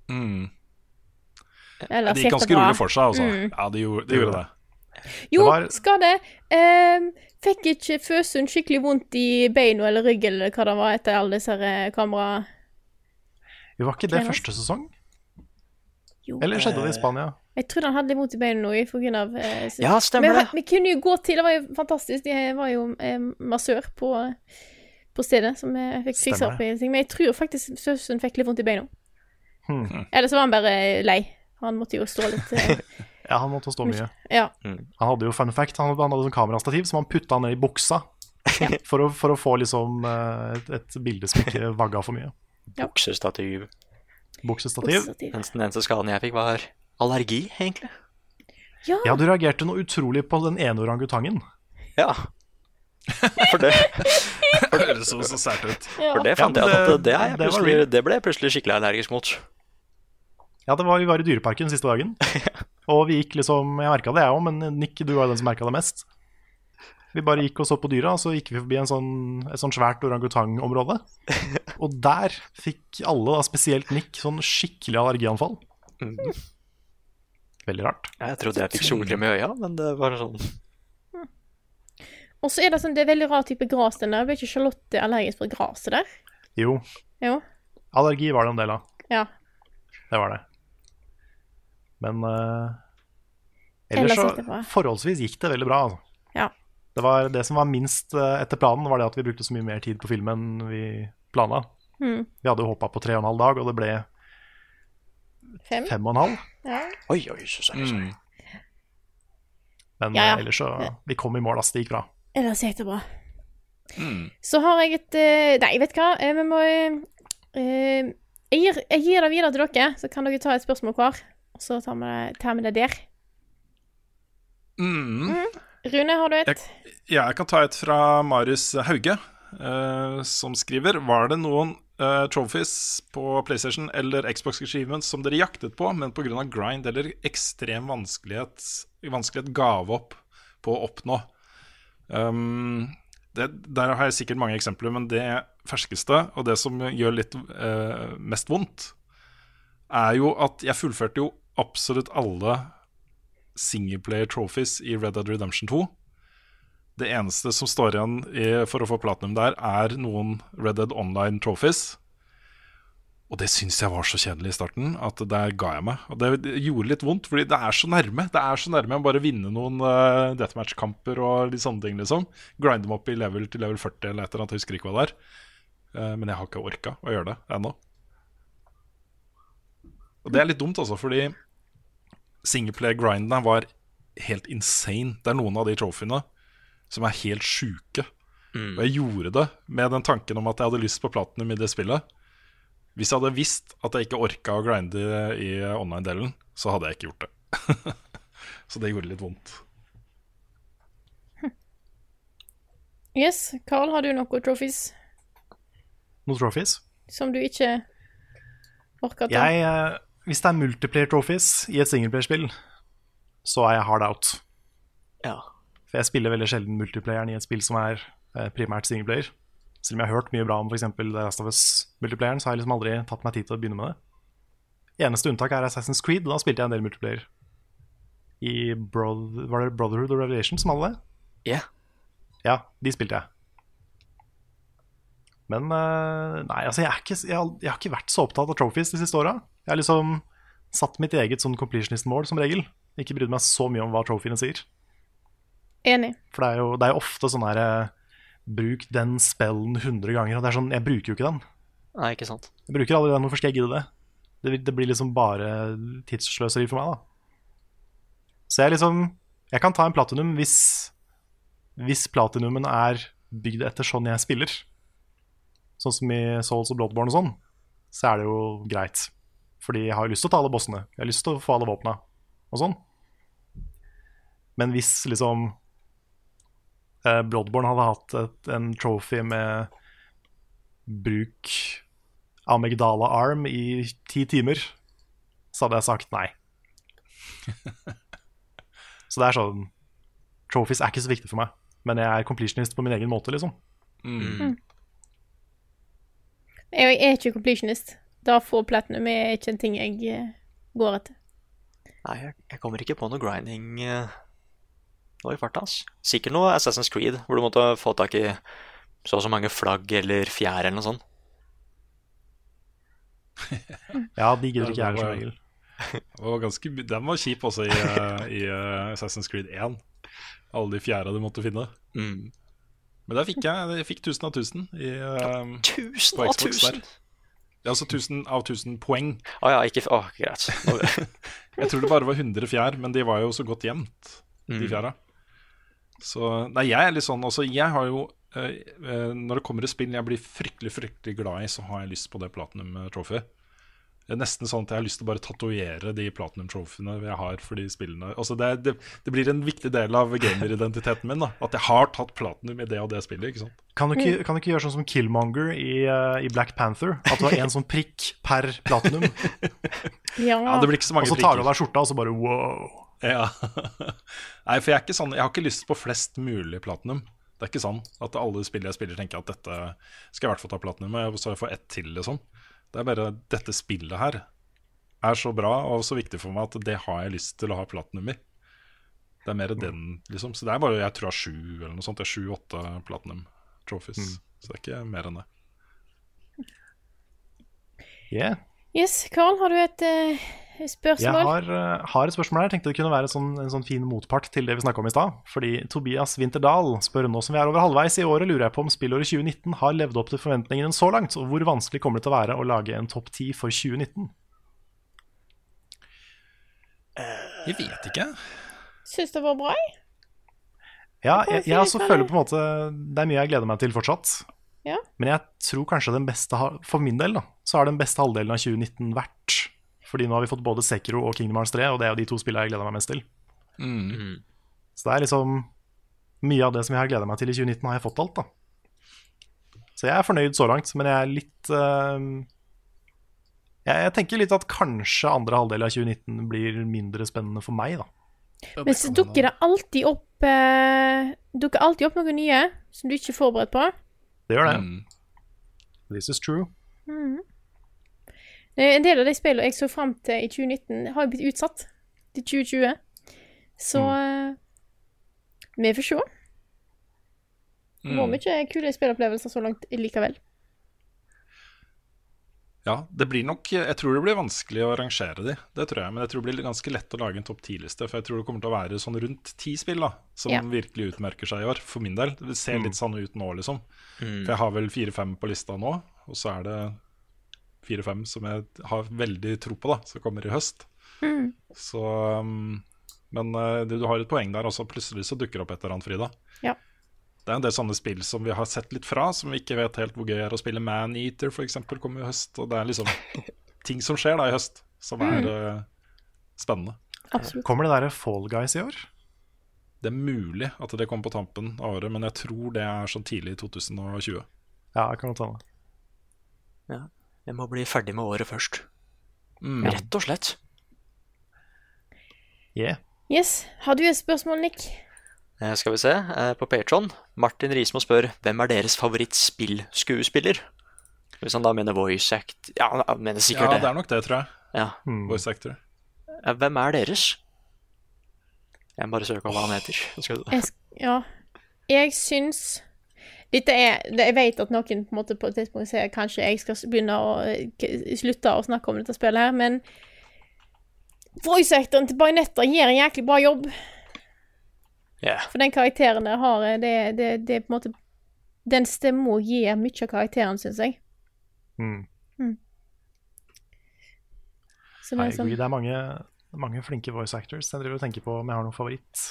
Mm. Eller, Det gikk ganske rolig for seg, altså. Mm. Ja, det gjorde, det gjorde det. Jo, Det var- skade. Eh, fikk ikke Føsund skikkelig vondt i beina eller ryggen eller hva det var etter alle disse kamera... Det var ikke det første sesong? Jo. Eller skjedde det i Spania? Jeg trodde han hadde litt vondt i beina nå. Grunn av, eh, Ja, stemmer men, det. Vi kunne jo gå til Det var jo fantastisk. Jeg var jo eh, massør på på stedet som jeg fikk fiksa opp i ting. Men jeg tror faktisk Føsund fikk litt vondt i beina. Hmm. Eller så var han bare lei. Han måtte jo stå litt eh, Ja, han måtte stå mye. Ja. Han hadde jo fun fact, han hadde, han hadde sånn kamerastativ som han putta ned i buksa. For å, for å få liksom eh, et, et bilde som ikke vagga for mye. Buksestativ. Buksestativ. Mens den eneste skaden jeg fikk, var allergi, egentlig. Ja. Ja, du reagerte noe utrolig på den ene orangutangen. Ja. For det, Det høres så, så sært ut. for det fant Ja, jeg at det- det, er jeg det plutselig, det ble jeg plutselig skikkelig allergisk mot. Ja, det var, vi var i Dyreparken siste dagen. Og vi gikk liksom Jeg merka det, jeg òg, men Nick, du var jo den som merka det mest. Vi bare gikk og så på dyra, og så gikk vi forbi en sånn, et sånn svært orangutangområde. Og der fikk alle, da, spesielt Nick, sånn skikkelig allergianfall. Veldig rart. Jeg trodde jeg fikk solkrem i øya, men det var sånn Og så er det sånn, det er veldig rar type gras den der. Ble ikke Charlotte allergisk for graset der? Jo, Jo. allergi var det en del av. Ja. Det var det. Men uh, Ellers så forholdsvis gikk det veldig bra. Altså. Ja. Det, var, det som var minst eh, etter planen, var det at vi brukte så mye mer tid på filmen enn vi planla. Mm. Vi hadde jo håpa på tre og en halv dag, og det ble Fem? fem og en halv. Ja. Oi, oi, så seriøst. Men Ja, ja. eh, ellers så Vi kom i mål, ass. Det gikk bra. Ellers gikk det bra. Så har jeg et Nei, vet du hva? Eh, Vi må eh, eh, jeg, gir, jeg gir det videre til dere, så kan dere ta et spørsmål hver. Og så tar vi det, tar vi det der. Mm. Rune, har du et? Ja, jeg kan ta et fra Marius Hauge, uh, som skriver Var det noen uh, trophies på PlayStation eller Xbox Achievements som dere jaktet på, men pga. grind eller ekstrem vanskelighet, vanskelighet gav opp på å oppnå? Um, det, der har jeg sikkert mange eksempler, men det ferskeste, og det som gjør litt uh, mest vondt, er jo at jeg fullførte jo absolutt alle singleplayer trophies i Red Dead Redemption 2. Det eneste som står igjen i, for å få platinum der, er noen Red Dead Online trophies. Og det syns jeg var så kjedelig i starten at der ga jeg meg. Og det gjorde litt vondt, fordi det er så nærme. Det er så nærme å bare vinne noen uh, deathmatch-kamper og litt sånne ting, liksom. Grinde dem opp i level til level 40 eller et eller annet, jeg husker ikke hva det er. Uh, men jeg har ikke orka å gjøre det ennå. Og det er litt dumt, altså, fordi singleplayer-grindene var helt insane. Det er noen av de trofeene som er helt sjuke. Mm. Og jeg gjorde det med den tanken om at jeg hadde lyst på platinum i det spillet. Hvis jeg hadde visst at jeg ikke orka å grinde i online-delen, så hadde jeg ikke gjort det. så det gjorde litt vondt. Yes. Carl, har du noen trophies Noen trophies? som du ikke orker å ta? Jeg, eh, hvis det er multiplayer trophies i et singleplayerspill, så er jeg hard out. Ja. For jeg spiller veldig sjelden multiplayeren i et spill som er eh, primært singleplayer. Selv om jeg har hørt mye bra om f.eks. The Last of Us-multiplayeren, så har jeg liksom aldri tatt meg tid til å begynne med det. Eneste unntak er Assassin's Creed. Da spilte jeg en del multiplayer. I Brother, Var det Brotherhood og Revelation som hadde det? Ja. Ja, de spilte jeg. Men eh, nei, altså jeg, ikke, jeg, har- jeg har ikke vært så opptatt av trophies de siste åra. Jeg har liksom satt mitt eget sånn completionist-mål som regel. Ikke brydd meg så mye om hva trophyene sier. Enig. For det er jo, det er jo ofte sånn her eh, Bruk den spellen 100 ganger. Og det er sånn, jeg bruker jo ikke den. Nei, ikke sant. Jeg bruker aldri den, hvorfor skal jeg gidde det? Det, det blir liksom bare tidssløseri for meg, da. Så jeg liksom Jeg kan ta en platinum hvis Hvis platinumen er bygd etter sånn jeg spiller. Sånn som i Souls og Bloodborne og sånn, så er det jo greit. Fordi jeg har jo lyst til å ta alle bossene. Jeg har lyst til å få alle våpna og sånn. Men hvis liksom eh, Bloodborne hadde hatt et, en trophy med bruk Amygdala Arm i ti timer, så hadde jeg sagt nei. så det er sånn Trophies er ikke så viktig for meg, men jeg er completionist på min egen måte, liksom. Mm. Jeg er ikke completionist. Da å få platinum er ikke en ting jeg eh, går etter. Nei, jeg, kommer ikke på noe grinding eh, nå i farta. Sikkert noe Assassin's Creed, hvor du måtte få tak i så og så mange flagg eller fjær eller noe sånt. Ja, de gidder ikke jeg som regel. Var ganske, den var kjip også i, eh, i Assassin's Creed 1. Alle de fjæra du måtte finne. Mm. Men der fikk jeg, jeg fikk 1000 av 1000 i, ja, Tusen på av tusen? der. Ja, altså 1000 av 1000 poeng. Å ja, ikke Å, greit. Jeg tror det bare var 100 fjær, men de var jo så godt gjemt, de Mm. fjæra. Så Nei, jeg er litt sånn Altså, jeg har jo eh, eh, Når det kommer et spill jeg blir fryktelig, fryktelig glad i, så har jeg lyst på det Platinum Trophy. Det er nesten sånn at jeg har lyst til å bare tatovere de Platinum Trophyene jeg har for de spillene. Altså det, det, det blir en viktig del av gameridentiteten min. da At jeg har tatt platinum i det og det spillet. ikke sant? Kan du ikke, kan du ikke gjøre sånn som Killmonger i, uh, i Black Panther? At du har én sånn prikk per platinum. Ja. Ja, det blir ikke så mange prikker. og så tar du av deg skjorta, og så bare wow. Ja. Nei, for jeg er ikke sånn Jeg har ikke lyst på flest mulig platinum. Det er ikke sånn at alle spill jeg spiller, tenker at dette skal jeg i hvert fall ta platinum med, så får jeg ett til, liksom. Det er bare dette spillet her er så bra og så viktig for meg at det har jeg lyst til å ha platinum i. Det er mer den, liksom. Så det er bare jeg tror jeg har sju eller noe sånt. Det er sju-åtte platinum trophies. Så det er ikke mer enn det. Yeah. Yes, Carl, har du et eh, Jeg har, eh, har et spørsmål her. Tenkte det kunne være en sånn, en sånn fin motpart til det vi snakka om i stad. Fordi Tobias Winterdal spør nå som vi er over halvveis i året, lurer jeg på om spillåret 2019 har levd opp til forventningene så langt, og hvor vanskelig kommer det til å være å lage en topp ti for 2019? Jeg vet ikke. Syns det var bra? jeg. Ja, jeg, jeg også føler på en måte Det er mye jeg gleder meg til fortsatt. Ja. Men jeg tror kanskje den beste For min del da så har den beste halvdelen av 2019 vært Fordi nå har vi fått både Sekiro og Kingdom Hearts 3, og det er jo de to spillene jeg gleder meg mest til. Mm. Så det er liksom Mye av det som jeg har gleda meg til i 2019, har jeg fått alt, da. Så jeg er fornøyd så langt, men jeg er litt uh, jeg, jeg tenker litt at kanskje andre halvdel av 2019 blir mindre spennende for meg, da. Men så dukker det alltid opp uh, Dukker alltid opp noe nye som du ikke er forberedt på. Det gjør det. Mm. This is true. Mhm. Eh, En del av de spillene jeg så fram til i 2019, har blitt utsatt til 2020. Så mm. vi får se. Det var Mm. mye kule spillopplevelser så langt likevel. Ja, det blir nok Jeg tror det blir vanskelig å rangere de, det tror jeg. Men jeg tror det blir ganske lett å lage en topp ti-liste. For jeg tror det kommer til å være sånn rundt ti spill da som Ja. virkelig utmerker seg i år. For min del. Det ser Mm. litt sånn ut nå, liksom. Mm. For jeg har vel fire-fem på lista nå, og så er det fire-fem som jeg har veldig tro på, da, som kommer i høst. Mm. Så um, Men uh, du, du har et poeng der også. Plutselig så dukker det opp et eller annet, Frida. Ja. Det er en del sånne spill som vi har sett litt fra, som vi ikke vet helt hvor gøy er å spille. Maneater f.eks. kommer i høst. Og det er liksom ting som skjer da i høst, som er uh, spennende. Absolutt. Kommer det derre Fall Guys i år? Det er mulig at det kommer på tampen av året, men jeg tror det er sånn tidlig i 2020. Ja, jeg kan godt hende. Ja. Jeg må bli ferdig med året først. Mm. Rett og slett. Yeah. Yes. Har du et spørsmål, Nick? Eh, Skal vi se, eh, på Patron, Martin Rismo spør hvem er deres favorittspillskuespiller? Hvis han da mener voice act Ja, han mener sikkert Ja, det. det er nok det, tror jeg. Ja. Voice actor. Eh, Hvem er deres? Jeg må bare søke om hva han heter. Jeg, ja. Jeg syns Dette er det- Jeg vet at noen på, måte på et tidspunkt sier kanskje jeg skal begynne å eh, k- slutte å snakke om dette spillet her, men voice-actoren til Bajonetta gjør en jæklig bra jobb. Yeah. For den karakteren der har eh, det, det, det er på en måte Den stemma gir mye av karakteren, syns jeg. Mm. Så det I er sånn. Det er mange, mange flinke voice actors. Jeg driver og tenker på om jeg har noen favoritt.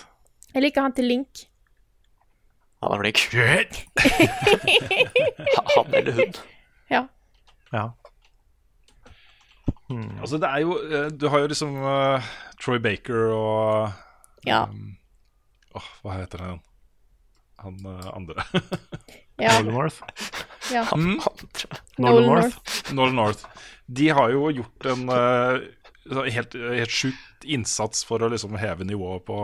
Jeg liker han til Link. Han er flink. Ha- han eller hun. Ja. Ja. Altså, det er jo eh, Du har jo liksom uh, Troy Baker og Ja. um, Åh, hva heter han? Han uh, andre. Ja. Nolan North. Ja. Mm? Nolan North. Nolan North. De har jo gjort en uh, helt, helt sjukt innsats for å liksom heve nivået på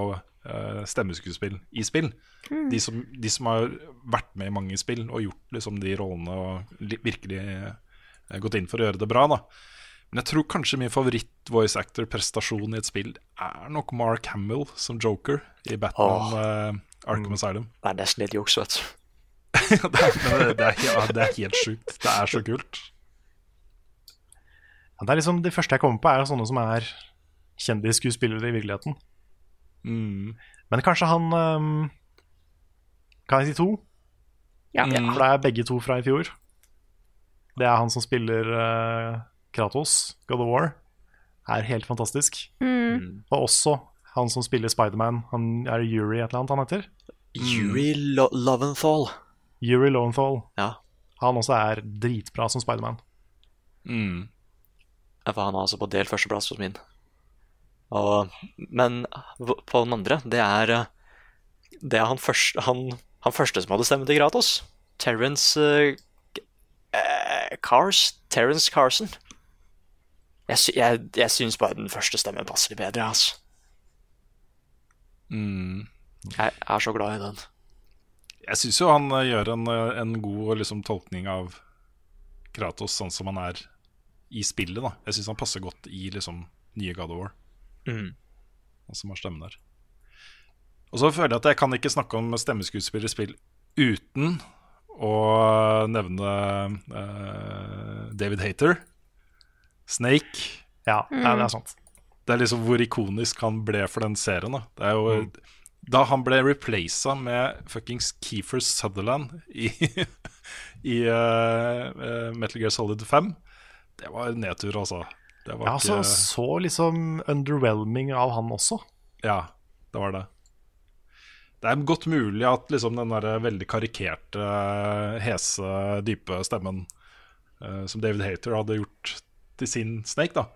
stemmeskuespill i spill. Mm. De, som, de som har vært med i mange spill og gjort liksom de rollene og virkelig eh, gått inn for å gjøre det bra. da Men jeg tror kanskje min favoritt-voice actor-prestasjon i et spill er nok Mark Hamill som Joker i Batman eh, Arkham Asylum. Det er nesten litt juks, vet du. det, er, det, det, er, ja, det er helt sjukt. Det er så kult. Ja, det er liksom De første jeg kommer på, er sånne som er kjendisskuespillere i virkeligheten. Mm. Men kanskje han um, Kan jeg si to? Ja. Mm. For det er begge to fra i fjor. Det er han som spiller uh, Kratos, God of War. Er helt fantastisk. Mm. Og også han som spiller Spiderman. Han er Yuri et eller annet han heter. Yuri Lo Loventhal. Yuri Loventhal. Ja. Han også er dritbra som Spiderman. Mm. For han er altså på del førsteplass hos min. Og, men på den andre, det er eh, Det er han første, han, han første som hadde stemmen til Gratos. Terence uh, Cars? Terence Carson. Jeg, sy jeg, jeg syns bare den første stemmen passer litt bedre, altså. Mm. Jeg er så glad i den. Jeg syns jo han eh, gjør en, eh, en god liksom, tolkning av Kratos sånn som han er i spillet. da Jeg syns han passer godt i liksom, nye God of War. Mm. Og som har stemmen der. Og så føler jeg at jeg kan ikke snakke om stemmeskuespiller i spill uten å nevne uh, David Hater. Snake. Ja, ja, det er sant. Det er liksom hvor ikonisk han ble for den serien. Da Det er jo Da han ble replaca med fuckings Keefer Sutherland i, i uh, Metal Gear Solid 5, det var nedtur, altså. Det var Ja, så, ikke så liksom underwhelming av han også. Ja, det var det. Det er godt mulig at liksom den der veldig karikerte, hese, dype stemmen uh, som David Hater hadde gjort til sin Snake, da,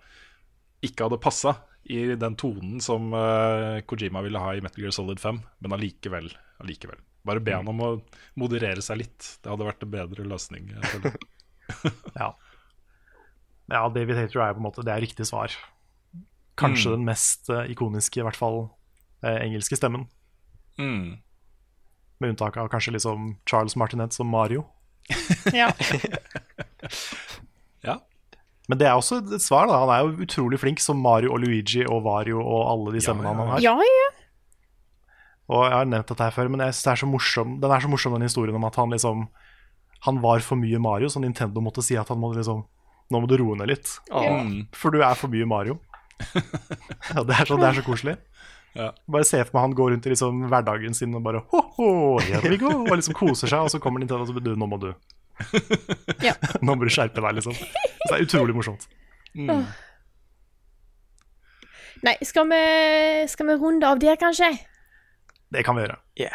ikke hadde passa i den tonen som uh, Kojima ville ha i Metal Gear Solid 5, men allikevel. allikevel. Bare be han om å moderere seg litt. Det hadde vært en bedre løsning. jeg føler. Ja. ja, David Hater er på en måte Det er riktig svar. Kanskje Mm. den mest eh, ikoniske, i hvert fall eh, engelske stemmen. Mm. Med unntak av kanskje liksom Charles Martinet som Mario. Ja. ja. Men det er også et svar. da Han er jo utrolig flink som Mario og Luigi og Vario og alle de stemmene han har. ja, ja. Og jeg har nevnt dette her før, men jeg synes det er så morsom, den er så morsom, den historien om at han liksom Han var for mye Mario, så Nintendo måtte si at han måtte liksom Nå må du roe ned litt. Ja. For du er for mye Mario. ja, det, er så, det er så koselig. Ja. Bare se for meg han går rundt i liksom hverdagen sin og bare ho-ho, here we go, og liksom koser seg, og så kommer Nintendo og sier du, nå må du Ja. Nå må du skjerpe deg, liksom. Så det er utrolig morsomt. Mm. Nei, skal vi, skal vi runde av der, kanskje? Det kan vi gjøre.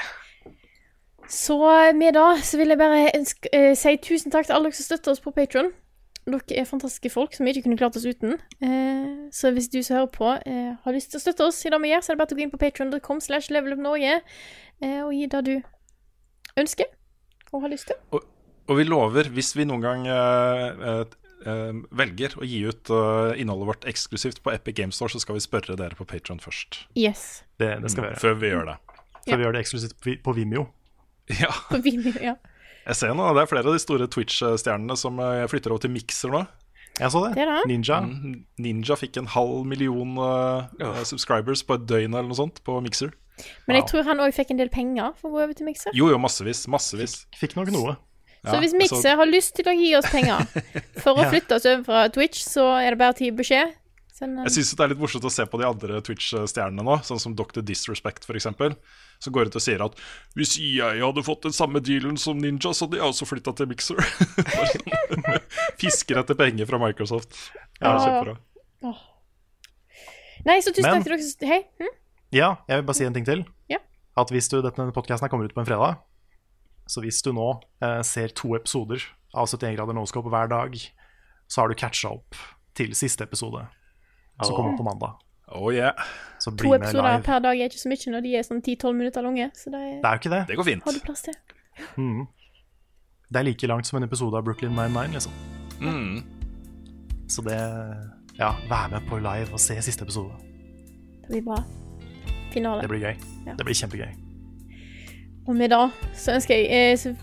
Så med da så vil jeg bare ønske, uh, si tusen takk til alle dere som støtter oss på Patron. Dere er fantastiske folk som vi ikke kunne klart oss uten. Eh, så hvis du som hører på eh, har lyst til å støtte oss i det vi gjør, så er det bare til å gå inn på patreon.com slash levelupnorge eh, og gi det du ønsker og har lyst til. Og, og vi lover, hvis vi noen gang eh, eh, eh, velger å gi ut innholdet vårt eksklusivt på Epic Games Store, så skal vi spørre dere på Patron først. Yes. Det, det skal vi Mm, gjøre. Før vi gjør det. Før vi gjør det eksklusivt på Vimeo. Ja. På Vimeo, ja. Jeg ser noe, Det er flere av de store Twitch-stjernene som eh, flytter over til Mixer nå. Jeg så det. Det det. Ninja. Mm, Ninja fikk en halv million uh, subscribers på et døgn eller noe sånt på Mixer. Men jeg tror han òg fikk en del penger for å gå over til Mixer. Jo, jo, massevis. Massevis. Fikk nok noe. Så hvis Mixer har lyst til å gi oss penger for å flytte oss over fra Twitch, så er det bare å gi beskjed. Jeg syns det er litt morsomt å se på de andre Twitch-stjernene nå, sånn som Dr. Disrespect f.eks., som går ut og sier at hvis jeg hadde fått den samme dealen som Ninja, så hadde jeg også flytta til Mixer. Sånn, Fisker etter penger fra Microsoft. Ja, Ja. kjempebra. Nei, så tusen Men- takk til dere Hei. Hm? Ja, jeg vil bare si en ting til. Ja. At hvis du, denne podcasten kommer ut på en fredag, så hvis du nå eh, ser to episoder av 71 grader noscope hver dag, så har du catcha opp til siste episode, som oh. kommer på mandag. Oh yeah. Så bli To med episoder live. per dag er ikke så mye når de er sånn 10-12 minutter lange. Så det, er, Det er jo ikke det. Det går fint. har du plass til. Mm. Det er like langt som en episode av Brooklyn 99, liksom. Mm. Så det Ja, vær med på live og se siste episode. Det blir bra. Finale. Det blir gøy. Ja. Det blir kjempegøy. Og med det så ønsker jeg eh, så,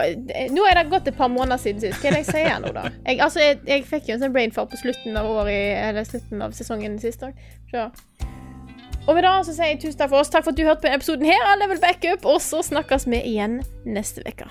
eh, Nå er det gått et par måneder siden sist. Hva er det jeg sier nå, da? Jeg, altså, jeg, jeg fikk jo en sånn brain fart på slutten av året, slutten av sesongen sist år. Og med det så sier jeg tusen takk for oss. Takk for at du hørte på denne episoden her av Level Backup, og så snakkes vi igjen neste uke.